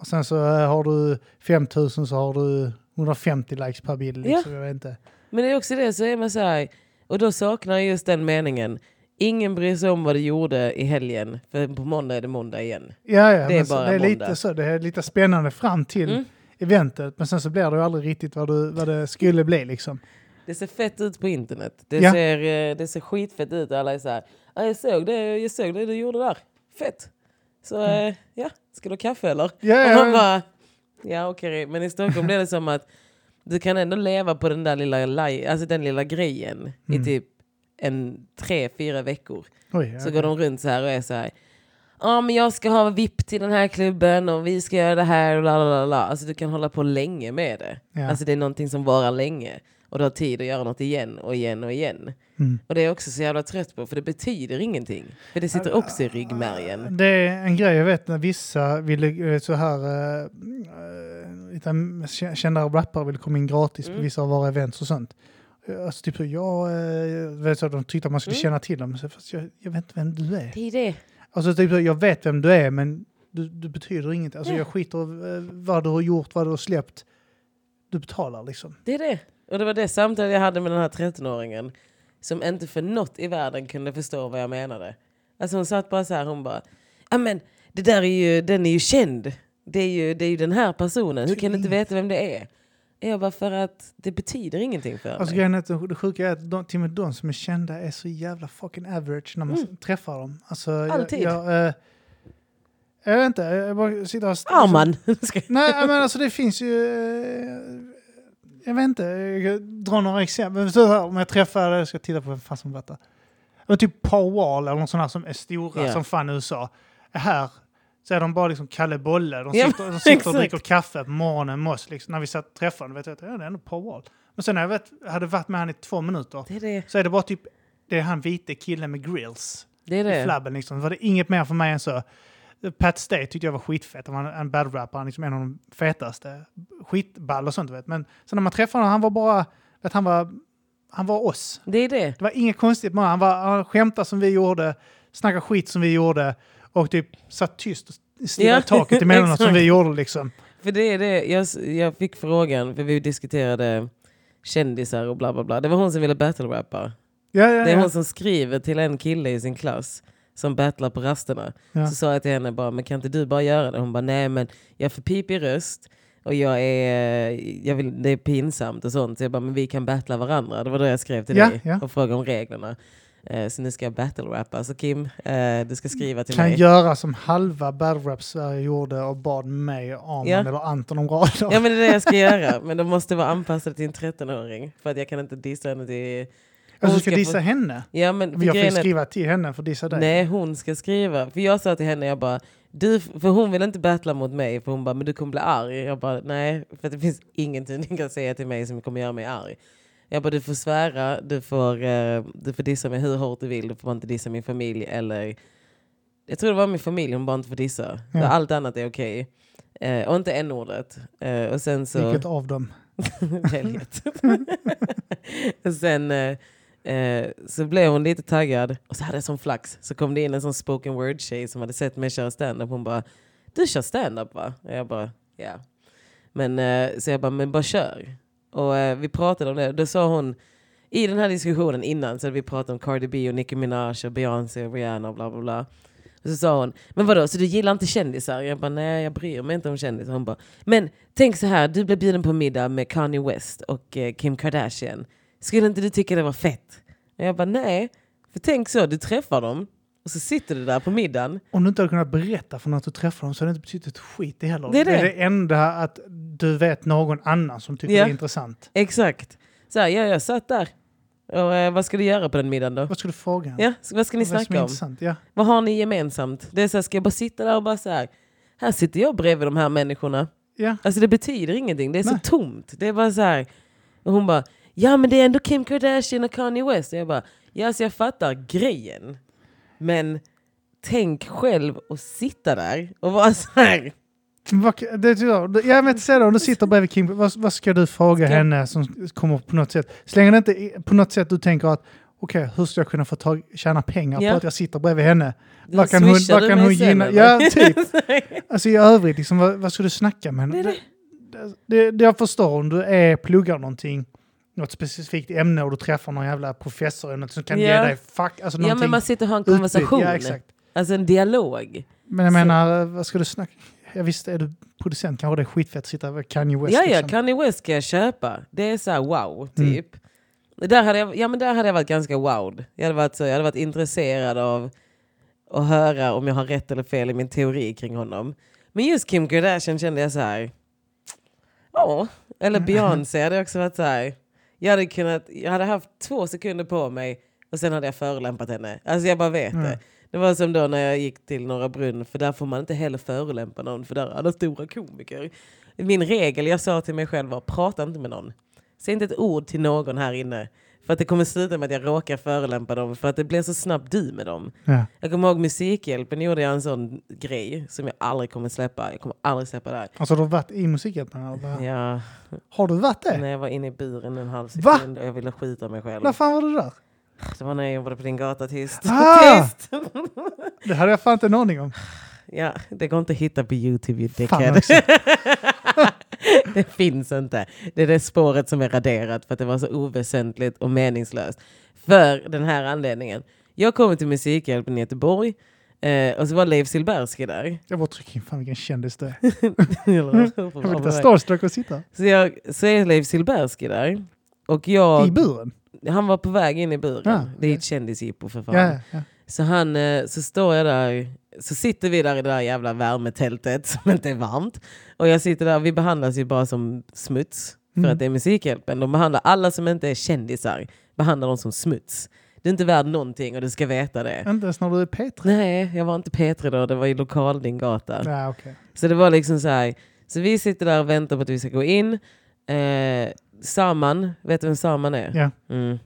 och sen så eh, har du 5 000 så har du 150 likes per bild. Liksom. Jag vet inte. men det är också det så är man så här, och då saknar jag just den meningen. Ingen bryr sig om vad du gjorde i helgen, för på måndag är det måndag igen. Ja, ja, Det är bara det är måndag. lite så. Det är lite spännande fram till Mm. eventet. Men sen så blir det ju aldrig riktigt vad, du, vad det skulle bli liksom. Det ser fett ut på internet. Det, Ja. ser, eh, det ser skitfett ut. Alla är så här, "Ja, jag, såg det, jag såg det du gjorde där. Fett. Så eh, ja, ska du ha kaffe eller? Mm. Ja, ja. bara, ja okej. Men i Stockholm blir det som att du kan ändå leva på den där lilla, li- alltså den lilla grejen Mm. i typ en tre, fyra veckor. Oj, Så går de runt så här och är så här. Ja men jag ska ha VIP till den här klubben och vi ska göra det här och la la la la. Alltså du kan hålla på länge med det. Ja. Alltså det är någonting som varar länge. Och du har tid att göra något igen och igen och igen. Mm. Och det är jag också så jävla trött på för det betyder ingenting. För det sitter också i ryggmärgen. Det är en grej jag vet när vissa ville eh, så här eh, eh, lite k- kända rappare ville komma in gratis Mm. på vissa av våra events och sånt. Alltså typ så, jag eh, vet så de tyckte att man skulle Mm. känna till dem. Så, fast jag, jag vet inte vem du är. Det är det. Alltså typ så, jag vet vem du är men du, du betyder inget. Alltså Nej. jag skiter i eh, vad du har gjort, vad du har släppt. Du betalar liksom. Det är det. Och det var det samtalet jag hade med den här 13-åringen. Som inte för något i världen kunde förstå vad jag menade. Alltså hon satt bara så här, hon bara, ja men det där är ju, den är ju känd. Det är ju, det är ju den här personen, hur kan du inte veta vem det är? Jag bara, för att det betyder ingenting för Alltså mig. är att det sjuka är att de, till och med de som är kända är så jävla fucking average när man Mm. träffar dem. Alltså, jag- Alltid. Jag, eh, jag vet inte, jag bara sitter och... Arman! Ska- Nej, men alltså det finns ju... eh, Jag vet inte, jag drar några exempel. Om jag träffar, jag ska titta på vem fan som detta. Men typ Paul Wall eller någon sån här som är stora Ja. som fan i USA. Här så är de bara liksom Kalle Bolle. De Ja, sitter, de sitter och dricker kaffe på morgonen med oss. Liksom. När vi satt träffade dem vet jag att ja, det är ändå Paul Wall. Men sen när jag vet, hade varit med han i två minuter Det är det. så är det bara typ, det är han vite killen med grills Det är i det. flabben. Liksom. Det var det inget mer för mig än så. Pat Stay tyckte jag var skitfett. Han var en battle rapper, han är liksom en av de fetaste. Skitball och sånt, vet. Men sen när man träffade honom, han var bara, vet, han var, han var oss. Det är det. Det var inget konstigt med honom. Han, var, han skämtade som vi gjorde, snackade skit som vi gjorde och typ satt tyst och stirrade Ja, i taket emellanåt som vi gjorde liksom. För det är det, jag, jag fick frågan, för vi diskuterade kändisar och bla bla bla. Det var hon som ville battle-rappa. Ja, ja, Det är hon som skriver till en kille i sin klass som battlar på rasterna. Så sa jag till henne bara, men kan inte du bara göra det? Hon bara, nej men jag har för pipig röst och jag är, jag vill, det är pinsamt och sånt. Så jag bara, men vi kan battla varandra. Det var då jag skrev till Ja, dig ja. och frågade om reglerna. Eh, så nu ska jag battle-rappa. Så Kim, eh, du ska skriva till kan mig. göra som halva battle rap Sverige gjorde och bad mig, Arman Ja. eller Anton om rader. Ja men det är det jag ska göra. Men de måste vara anpassade till en 13-åring. För att jag kan inte dissa henne till... alltså, du ska ska dissa få- henne? Ja men Jag får ju skriva till henne för att dissa dig. Nej, hon ska skriva. För jag sa till henne, jag bara, du, för hon vill inte battla mot mig, för hon bara, men du kommer bli arg. Jag bara, nej, för det finns ingenting du kan säga till mig som kommer göra mig arg. Jag bara, du får svära, du får, eh, du får dissa mig hur hårt du vill, du får bara inte dissa min familj eller... Jag tror det var min familj hon bara inte får dissa. Ja. Allt annat är okej. Eh, och inte n-ordet. Eh, och sen så... Vilket av dem? Välj. Och Sen eh, eh, så blev hon lite taggad och så hade jag sån flax. Så kom det in en sån spoken word tjej som hade sett mig köra stand-up. Hon bara, du kör stand-up va? Och jag bara, ja. Men, eh, så jag bara, men bara kör. Och eh, vi pratade om det. Då sa hon, i den här diskussionen innan så hade vi pratat om Cardi B och Nicki Minaj och Beyoncé och Rihanna och bla bla bla. Och så sa hon, men vadå, så du gillar inte kändisar? Jag bara, nej jag bryr mig inte om kändisar. Hon bara, men tänk så här, du blev bjuden på middag med Kanye West och eh, Kim Kardashian. Skulle inte du tycka det var fett? Och jag bara, nej. För tänk så, du träffar dem och så sitter du där på middagen. Om du inte hade kunnat berätta för att du träffade dem så hade det inte betytt ett skit det heller. Det är det. är det enda att du vet någon annan som tycker Ja. det är intressant. Exakt. Så här, ja, jag satt där. Och eh, vad ska du göra på den middagen då? Vad ska du fråga? Ja, så vad ska ni Vad det snacka om? Ja. Vad har ni gemensamt? Det är så här, ska jag bara sitta där och bara så här, här sitter jag bredvid de här människorna. Ja. Alltså det betyder ingenting, det är Nej. så tomt. Det är bara så här. Och hon bara, ja men det är ändå Kim Kardashian och Kanye West. Och jag bara, ja alltså jag fattar grejen. Men tänk själv att sitta där och vara så här. Det, jag säger då, om du sitter bredvid Kim, vad, vad ska du fråga Ska- henne som kommer på något sätt? Så länge det inte på något sätt du tänker att okej, hur ska jag kunna få tag, tjäna pengar Ja. på att jag sitter bredvid henne? Vad kan hon, vad kan hon gynna? Ja, typ. Alltså i övrigt, liksom, vad, vad ska du snacka med henne? Det, det, det jag förstår om du är, pluggar någonting, något specifikt ämne och du träffar någon jävla professor eller något som kan ge Ja. dig fuck, alltså Ja men man sitter och har en utbyte. konversation. Ja, exakt. Alltså en dialog. Men jag Så- menar, vad ska du snacka? Jag visste, är du producent kanske det är skitfett att sitta med Kanye West. Ja, ja, liksom. Kanye West ska jag köpa. Det är så här wow, Mm. typ. Där, hade jag, ja, men där hade jag varit ganska wowed. Jag hade varit, så, jag hade varit intresserad av att höra om jag har rätt eller fel i min teori kring honom. Men just Kim Kardashian kände jag så här. Ja, eller Beyoncé hade jag också varit så här. Jag hade, kunnat, jag hade haft två sekunder på mig och sen hade jag förolämpat henne. Alltså jag bara vet Mm. det. Det var som då när jag gick till Norra Brunn, för där får man inte heller förolämpa någon, för där är alla stora komiker. Min regel jag sa till mig själv var, prata inte med någon. Säg inte ett ord till någon här inne. För att det kommer sluta med att jag råkar förolämpa dem, för att det blir så snabbt du med dem. Ja. Jag kommer ihåg Musikhjälpen gjorde jag en sån grej som jag aldrig kommer släppa. Jag kommer aldrig släppa det här. Alltså du har varit i Musikhjälpen? eller? Ja, Har du varit det? när jag var inne i buren en halv Va? sekund och jag ville skjuta mig själv. När fan var du där? Det var när jag jobbade på din gata, tyst. Ah! tyst! Det hade jag fan inte en aning om. Ja, det går inte att hitta på Youtube, you dickhead. det finns inte. Det är det spåret som är raderat för att det var så oväsentligt och meningslöst. För den här anledningen. Jag kom till Musikhjälpen i Göteborg eh, och så var Leif Silbersky där. Jag var tryck in, fan vilken kändis du är. Jag var lite starstruck att sitta så, jag, så är Leif Silbersky där. Och jag, i buren. han var på väg in i buren. Ja, det är ett kändisjippo för fan. Ja, ja, ja. Så, han, eh, så står jag där, så sitter vi där i det där jävla värmetältet som inte är varmt. Och jag sitter där, vi behandlas ju bara som smuts. För Mm. att det är Musikhjälpen. De behandlar alla som inte är kändisar, behandlar dem som smuts. Du är inte värd någonting och du ska veta det. Inte ens när du är P3. Nej, jag var inte Petri då, det var i lokal din gata. Ja, okej. Så det var liksom så här. Så vi sitter där och väntar på att vi ska gå in. Eh, Saman, vet du vem Saman är? Ja. Mm.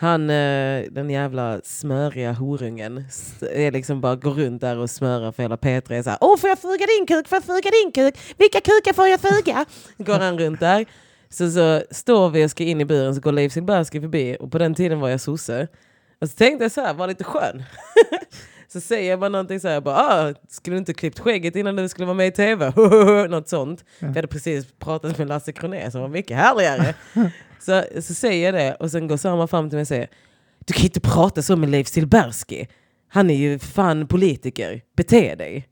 Han, eh, den jävla smöriga horungen, är liksom bara går runt där och smörar för hela P3. Är Så här, Åh, får jag fuga din kuk? Får jag fuga din kuk? Vilka kukar får jag fuga? Går han runt där. Så, så står vi och ska in i buren så går Leif Silbersky förbi och på den tiden var jag sosse. Och så tänkte jag så här, var lite skön. så säger jag bara någonting så här, bara, ah, skulle du inte klippt skägget innan du skulle vara med i tv? Något sånt. Ja. Jag hade precis pratat med Lasse Kronér som var mycket härligare. så, så säger jag det och sen går samma fram till mig och säger Du kan inte prata så med Leif Silbersky. Han är ju fan politiker. Bete dig.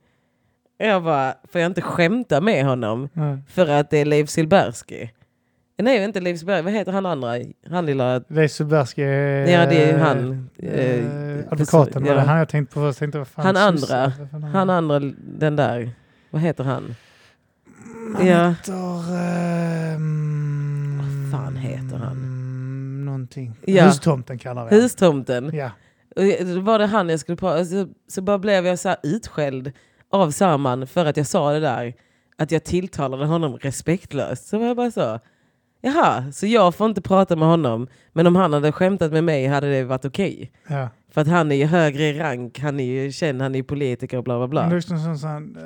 Jag bara, får jag inte skämta med honom Ja. för att det är Leif Silbersky? Nej, inte Leif Silbersky. Vad heter han andra? Han lilla... Leif Silbersky är... Ja, det är han. Eh, Eh, advokaten var ja. det han jag tänkte på först. Tänkte, vad fan, Han andra. Han andra, den där. Vad heter han? Han Ja. heter... ehm, Vad fan heter han? mm, Någonting. Ja. Hustomten kallar vi. Hustomten. Ja. Då var det han jag skulle prata så, så bara blev jag så här utskälld av Saman för att jag sa det där. Att jag tilltalade honom respektlöst. Så var jag bara så. Jaha, så jag får inte prata med honom. Men om han hade skämtat med mig hade det varit okej. ja. För att han är ju högre i rank, han är ju känd, han är ju politiker och bla bla Men det bla. är sån, sån, eh,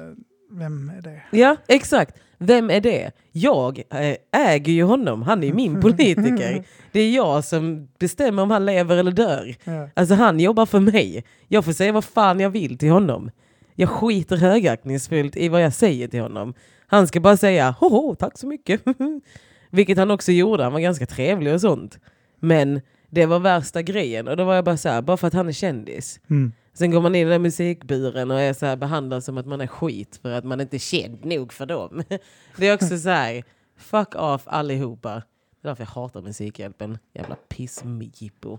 vem är det? Ja, exakt. Vem är det? Jag eh, äger ju honom, han är min politiker. Det är jag som bestämmer om han lever eller dör. Ja. Alltså han jobbar för mig. Jag får säga vad fan jag vill till honom. Jag skiter högaktningsfullt i vad jag säger till honom. Han ska bara säga hoho, tack så mycket. Vilket han också gjorde, han var ganska trevlig och sånt. Men det var värsta grejen och då var jag bara så här, bara för att han är kändis. Mm. Sen går man in i den musikburen och är så här behandlad som att man är skit för att man inte är känd nog för dem. Det är också så här, fuck off allihopa. Det är därför jag hatar Musikhjälpen. Jävla pissjippo.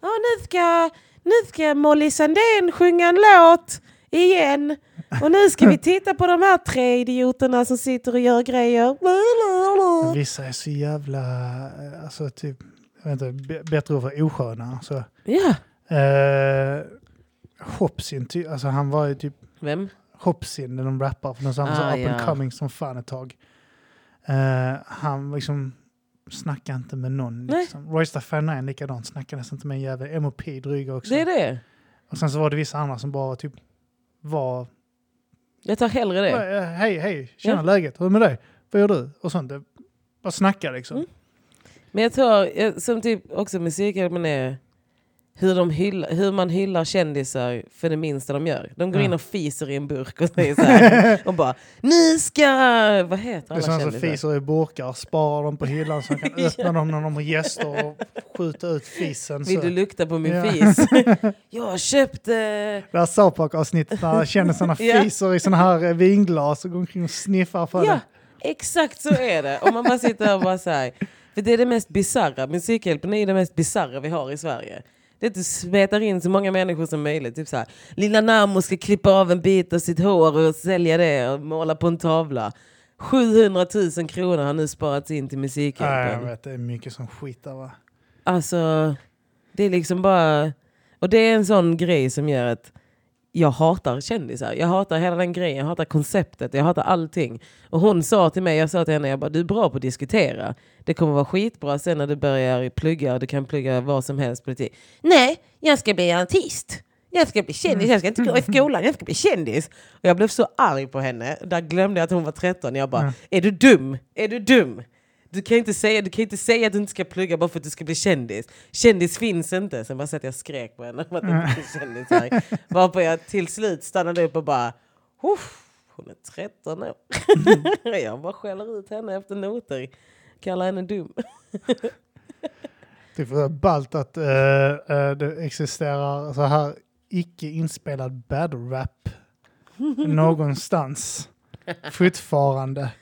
Ja, nu ska, nu ska Molly Sandén sjunga en låt igen. Och nu ska vi titta på de här tre idioterna som sitter och gör grejer. Vissa är så jävla, eh, alltså typ, jag vet inte, bättre ord för osköna. Så, Ja. eh, Hopsin, ty, alltså han var ju typ Vem? Hopsin, när de rappar för någon sån Ah, ah, up and coming som fan ett tag. Eh, han liksom snackar inte med någon. Nej. Liksom. Roysta Fernand likadant, snackar nästan inte med en jävel. MOP dryga också. Det är det. Och sen så var det vissa andra som bara typ var, Jag tar hellre det. "Eh, hej hej, tjena Ja. läget, hur är det med dig? Vad gör du? Och sånt. Bara snacka liksom. Mm. Men jag tror, som typ också Musikhjälpen är, hur, de hyllar, hur man hyllar kändisar för det minsta de gör. De går Ja. in och fiser i en burk och säger så här. och bara, ni ska... Vad heter Det är alla som kändisar? fiser i burkar, sparar dem på hyllan så de kan öppna dem när de har gäster och skjuta ut fisen. Vill Så. du lukta på min Ja. fis? jag har köpt... Eh, Det här South Park-avsnittet där kändisarna Ja. fiser i sådana här eh, vinglas och går omkring och sniffar på ja, det. exakt så är det. Och man bara sitter och bara så här. För det är det mest bizarra. Musikhjälpen är det mest bizarra vi har i Sverige. Det är att du smetar in så många människor som möjligt. Typ så här, Lilla Namo ska klippa av en bit av sitt hår och sälja det och måla på en tavla. 700 000 kronor har nu sparats in till Ja, jag Musikhjälpen. vet, det är mycket som skit där va. Alltså, det är liksom bara... Och det är en sån grej som gör att jag hatar kändisar. Jag hatar hela den grejen, jag hatar konceptet, jag hatar allting. Och hon sa till mig, jag sa till henne, jag bara, du är bra på att diskutera. Det kommer vara skitbra sen när du börjar plugga, du kan plugga vad som helst politik. Nej, jag ska bli artist. Jag ska bli kändis, jag ska inte gå i skolan, jag ska bli kändis. Och jag blev så arg på henne. Där glömde jag att hon var 13. Jag bara, Mm. är du dum? Är du dum? Du kan, inte säga, du kan inte säga att du inte ska plugga bara för att du ska bli kändis. Kändis finns inte. Sen bara så att jag skrek på henne om att inte bli kändis. Här. Varpå jag till slut stannade upp och bara, "Uff, hon är 13 år. jag bara skäller ut henne efter noter. Kallar henne dum. Det är ballt att eh, eh, det existerar så här icke inspelad battle rap någonstans. Fortfarande.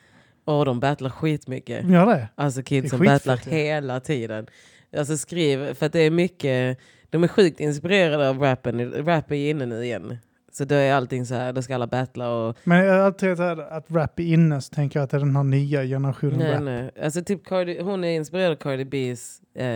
Och de battlar skitmycket. Gör det? Alltså Det kids är som skitfett, battlar ja. hela tiden. Alltså skriv, för att det är mycket, de är sjukt inspirerade av rappen. Rap är inne nu igen. Så då är allting så här, då ska alla battla och... Men jag har alltid tänkt att rap är inne så tänker jag att det är den här nya generationen Nej, rap. nej. Alltså typ Cardi, hon är inspirerad av Cardi B's eh,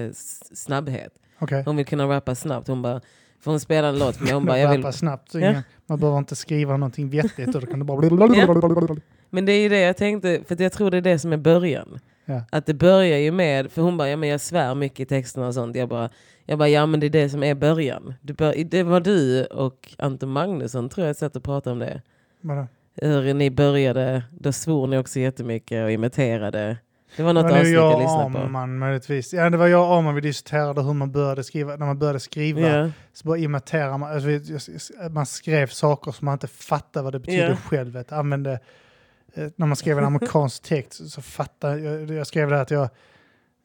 eh, snabbhet. Okej. Hon vill kunna rappa snabbt. Hon bara, för hon spelar en låt med hon bara, jag vill... snabbt. Ja. man behöver inte skriva någonting vettigt och då kan det bara... Men det är ju det jag tänkte, för jag tror det är det som är början. Ja. Att det börjar ju med, för hon bara, ja men jag svär mycket i texterna och sånt. Jag bara, jag bara ja men det är det som är början. Du bör, det var du och Anton Magnusson tror jag satt och pratade om det. Vadå? Hur ni började, då svor ni också jättemycket och imiterade. Det var något Det var avsnitt jag jag lyssnade på. Arman möjligtvis. Ja, det var jag och Arman vi diskuterade hur man började skriva. När man började skriva Ja. så bara imiterar man. Alltså, man skrev saker som man inte fattade vad det betydde Ja. själv. Vet, använde, eh, när man skrev en amerikansk text så fattade jag. Jag skrev det att jag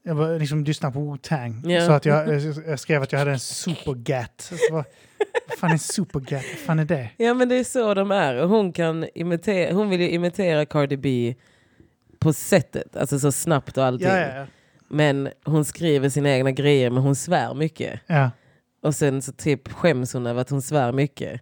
jag liksom lyssnade på Wu-Tang. Ja. Så att jag, jag, skrev att jag hade en supergat. Vad, vad fan är supergat? Vad fan är det? ja men det är så de är. Hon, kan imitera, hon vill ju imitera Cardi B på sättet, alltså så snabbt och allting. Ja, ja, Men hon skriver sina egna grejer men hon svär mycket. ja. Och sen så typ skäms hon över att hon svär mycket.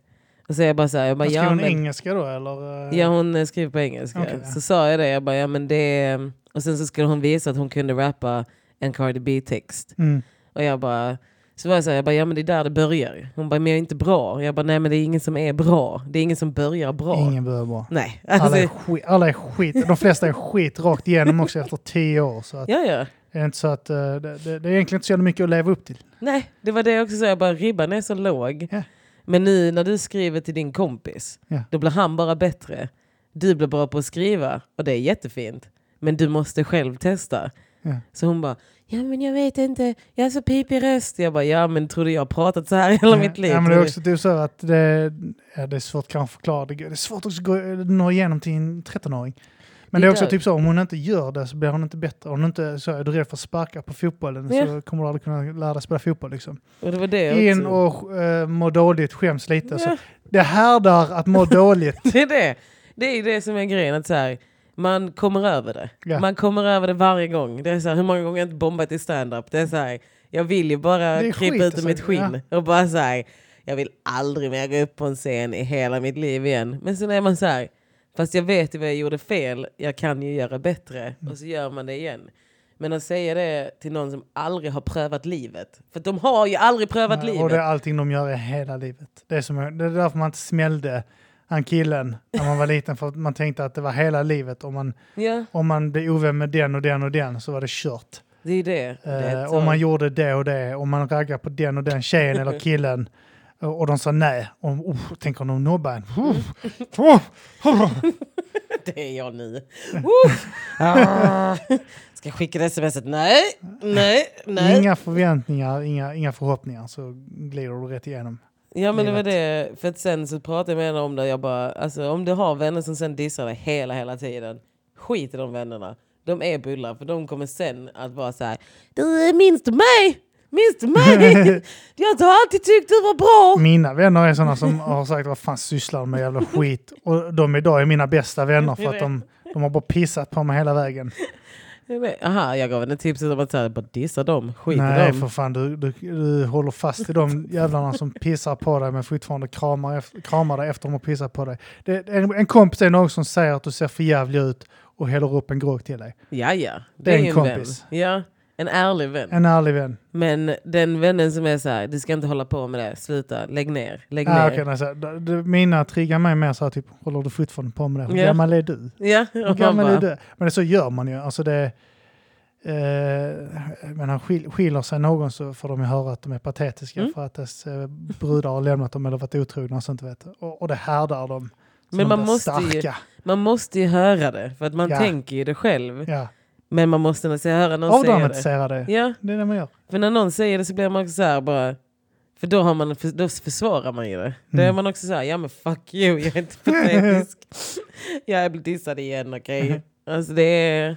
Och så jag bara så här, jag bara, Men Skrev ja, hon men, engelska då eller? ja hon eh, skriver på engelska. Ja. Så sa jag det, jag bara, ja men det. Och sen så skulle hon visa att hon kunde rappa en Cardi B-text. Mm. Och jag bara, så var jag så här, jag bara, ja men det är där det börjar. Hon bara, men jag är inte bra. Jag bara, nej men det är ingen som är bra. Det är ingen som börjar bra. Ingen börjar bra. Nej. Alla är, Alltså, skit, alla är skit. De flesta är skit rakt igenom också efter tio år. Så att, ja ja. det är inte så att, eh, det, det, det är egentligen inte så mycket att leva upp till. Nej, det var det jag också sa. Jag bara, ribban är så låg. Ja. Men nu när du skriver till din kompis, Ja. då blir han bara bättre. Du blir bra på att skriva och det är jättefint. Men du måste själv testa. Ja. Så hon bara, ja men jag vet inte, jag har så pipig röst. Jag bara, ja men tror du jag har pratat så här hela mitt liv? Ja, men det är du- också typ så att det, ja, det är svårt kanske att förklara. Det, det är svårt också att gå, nå igenom till en 13-åring. Men det är också typ så, om hon inte gör det så blir hon inte bättre. Om hon inte så är du rädd för att sparka på fotbollen Ja. så kommer du aldrig kunna lära dig spela fotboll. Liksom. och det var det In och uh, må dåligt, skäms lite. Så Ja. det härdar att må dåligt. Det är det. Det är det som är grejen. Att så här, man kommer över det. Ja. Man kommer över det varje gång. Det är så här, hur många gånger har jag inte bombat i stand-up? Det är så här, jag vill ju bara krypa ut ur alltså. mitt skinn. Och bara så här, jag vill aldrig mer gå upp på en scen i hela mitt liv igen. Men sen är man så här, fast jag vet ju vad jag gjorde fel. Jag kan ju göra bättre. Mm. Och så gör man det igen. Men att säga det till någon som aldrig har prövat livet. För de har ju aldrig prövat Nej, livet. Och det är allting de gör i hela livet. Det är, som, det är därför man inte smällde han killen när man var liten. För att man tänkte att det var hela livet. Om man, Ja, om man blev ovän med den och den och den så var det kört. det är det. det är Eh, om man gjorde det och det, om man raggade på den och den tjejen eller killen och, och de sa nej. Och, oh, tänk om de nobbar en. Oh. Det är jag nu. Ah. Ska jag skicka det smset? Nej, nej, nej. Inga förväntningar, inga, inga förhoppningar så glider du rätt igenom. Ja men det var det, för att sen så pratade jag med henne om det. Jag bara, alltså om du har vänner som sen dissar dig hela, hela tiden. Skit i de vännerna. De är bullar för de kommer sen att vara så här. Du minns du mig? Minns du mig? Jag har alltid tyckt du var bra. Mina vänner är sådana som har sagt vad fan sysslar de med jävla skit. Och de idag är mina bästa vänner för att de, de har bara pissat på mig hela vägen. Aha, jag gav henne tipset om att så här, bara dissa dem. Skit i Nej dem. för fan, du, du, du håller fast i de jävlarna som pissar på dig men fortfarande kramar, kramar dig efter de har pissat på dig. Det, en, en kompis är någon som säger att du ser för jävlig ut och häller upp en grogg till dig. Ja, ja. Det är en kompis. vän. Ja. En ärlig vän. En ärlig vän. Men den vännen som är så här, du ska inte hålla på med det, sluta, lägg ner, lägg Ah, ner. okay, nej, så, d- d- mina triggar mig mer så här, typ, håller du fortfarande på med det? Hur gammal är du? Ja, Hur gammal är du? Men det, så gör man ju. Alltså det, eh, men han skil, skiljer sig någon så får de ju höra att de är patetiska Mm. för att dess eh, brudar har lämnat dem eller varit otrogna och sånt. Vet. Och, och det härdar dem. Men man måste ju- man måste ju höra det, för att man Ja. tänker ju det själv. Ja. Men man måste nog säga, höra någon säga det. Avdramatisera det. Ja, Det är det man gör. för när någon säger det så blir man också så här bara, för då, har man, då försvarar man ju det. Då är Mm. man också så här, ja men fuck you, jag är inte patetisk. jag blir dissad igen, okej? Alltså det är,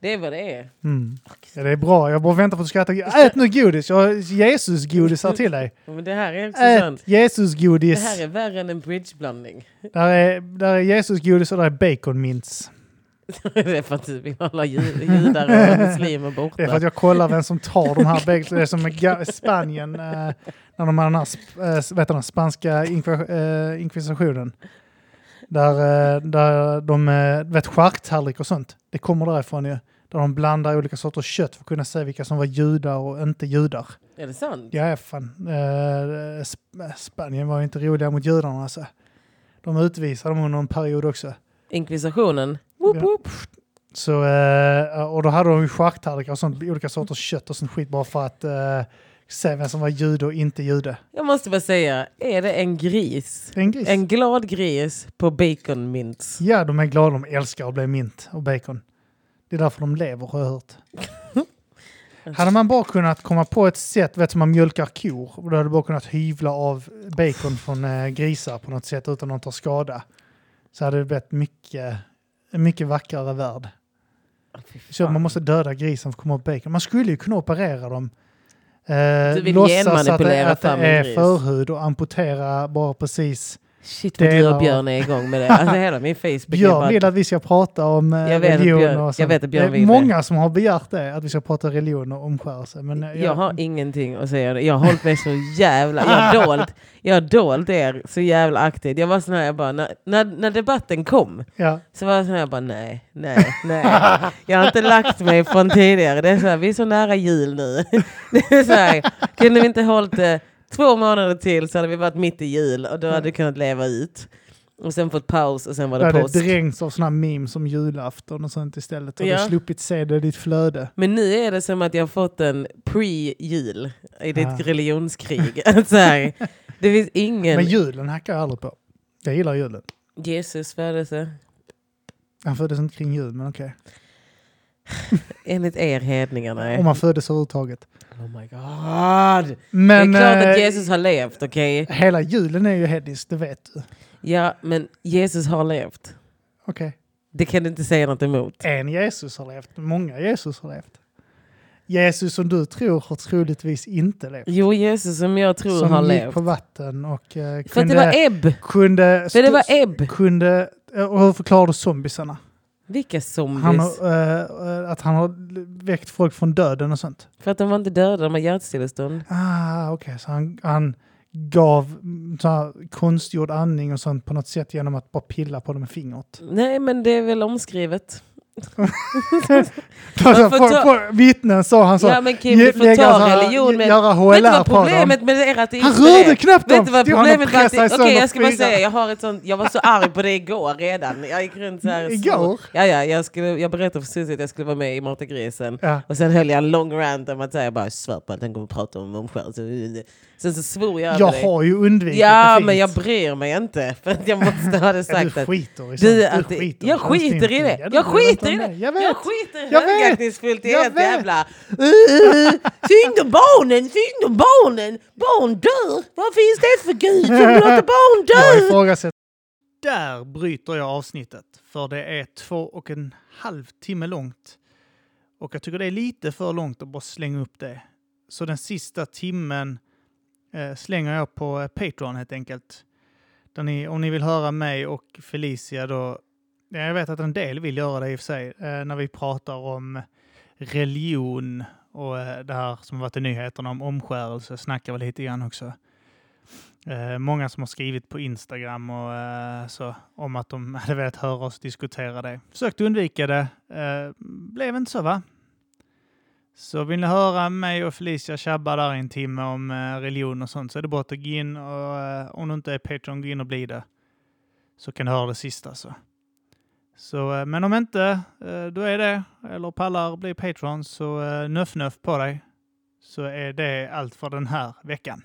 det är vad det är. Mm. Ja, det är bra. Jag bara väntar på att du skrattar. Ät nu godis. Jag har Jesus-godis här till dig. Ja, Men det här är också Ät sant. Det Jesus-godis. här är värre än en bridgeblandning. Där är, där är Jesus-godis och där är bacon-mints. Det är för att du vill hålla ju- judar och muslimer borta. Det är för att jag kollar vem som tar de här bacon. Det är som Ga- Spanien eh, när de har den här eh, vet du, den spanska eh, inkvisitionen. Där, eh, där de, vet charktallrik och sånt. Det kommer därifrån ju. Där de blandar olika sorters kött för att kunna se vilka som var judar och inte judar. Är det sant? Ja, fan. Sp- Spanien var ju inte roliga mot judarna alltså. De utvisade dem under en period också. Inkvisitionen? Woop, Ja. woop. Så, eh, och då hade de ju charktallrikar och sånt, olika sorters kött och sånt skit bara för att eh, se vem som var jude och inte jude. Jag måste bara säga, är det en gris? En gris. En glad gris på bacon mints. Ja, de är glada, de älskar att bli mint och bacon. Det är därför de lever har jag hört. Hade man bara kunnat komma på ett sätt, vet som man mjölkar kor, då hade du bara kunnat hyvla av bacon från eh, grisar på något sätt utan att ta skada. Så hade det blivit mycket, en mycket vackrare värld. Så man måste döda grisen för att komma åt bacon. Man skulle ju kunna operera dem. Eh, Du vill låtsas att det, att det är förhud och amputera bara precis. Shit vad du och Björn är igång med det. Alltså hela min Facebook Björn vill att vi ska prata om eh, Jag vet religion Björn- och jag vet att Björn Det är vill det. många som har begärt det, att vi ska prata religion och omskärelse. Men eh, Jag har ingenting att säga. Jag har hållit mig så jävla... Jag har dolt, jag har dolt er så jävla aktivt. Jag var sån här, jag bara, när, när, när debatten kom ja, så var jag sån här, jag bara nej, nej, nej. Jag har inte lagt mig från tidigare. Det är så här, vi är så nära jul nu. Det är så här, kunde vi inte hållit det två månader till så hade vi varit mitt i jul och då hade vi kunnat leva ut. Och sen fått paus och sen var det det påsk. dränkts av sådana memes som julafton och sånt istället. Och Ja. du sluppit se det i ditt flöde. Men nu är det som att jag har fått en pre-jul i ditt Ah. religionskrig. Så här, det finns ingen... Men julen hackar jag aldrig på. Jag gillar julen. Jesus födelse. Han föddes inte kring jul, men okej. Enligt er hedningar, nej. Om han föddes överhuvudtaget. Oh my god! Men det är klart att eh, Jesus har levt, okej? hela julen är ju hednisk, det vet du. Ja, men Jesus har levt. Okej. Det kan du inte säga något emot. En Jesus har levt, många Jesus har levt. Jesus som du tror har troligtvis inte levt. Jo, Jesus som jag tror som har gick levt. på vatten och eh, För att kunde... det var ebb. kunde, För det var ebb. kunde och hur förklarar du zombisarna? Vilka zombies? Han har, eh, eh, att han har väckt folk från döden och sånt. För att de var inte döda, de har hjärtstillestånd. Ah, okej, så han, han gav så här, konstgjord andning och sånt på något sätt genom att bara pilla på dem med fingret. Nej, men det är väl omskrivet. Alltså, på, ta- på vittnen sa han så. ja, men Kim, du får ta här, religion med... Göra Vet du vad HLR problemet med ert ateism Han rörde knappt dem! Vet du vad han problemet var? att- Okej, sönder jag ska bara säga, jag har ett sånt, jag var så arg på det igår redan. Jag gick runt så här. Igår? Ja, ja, jag, skulle, jag berättade för Susie att jag skulle vara med i Mata grisen. Ja. Och sen höll jag en lång rant om att säga, jag bara svär på att den kommer prata om omskärelse. Sen så svor jag Jag över dig. har ju undvikit Ja, det men jag brer mig inte. För att jag måste ha det sagt du att... skiter i Du, sånt. att det, skiter jag skiter i det! Ja, du Jag bryr skiter i det! Jag vet! Jag skiter Jag vet. högaktningsfullt i Jag ert vet. jävla... Uh, synd om barnen, synd om barnen! Barn dör! Vad finns det för gud som låter barn Jag dö? ifrågasätter. Där bryter jag avsnittet, för det är två och en halv timme långt. Och jag tycker det är lite för långt att bara slänga upp det. Så den sista timmen Eh, slänger jag på eh, Patreon helt enkelt. Där ni, om ni vill höra mig och Felicia då, jag vet att en del vill göra det i och för sig, eh, när vi pratar om religion och det här som har varit i nyheterna om omskärelse snackar vi lite grann också. Eh, många som har skrivit på Instagram och eh, så om att de hade velat höra oss diskutera det. Försökte undvika det. Eh, blev inte så va? Så vill ni höra mig och Felicia tjabba där i en timme om eh, religion och sånt så är det bara att gå in och eh, om du inte är Patreon, gå in och bli det. Så kan du höra det sista så. så eh, men om inte du är det, eller pallar bli Patreon, så nöff nöff på dig. Så är det allt för den här veckan.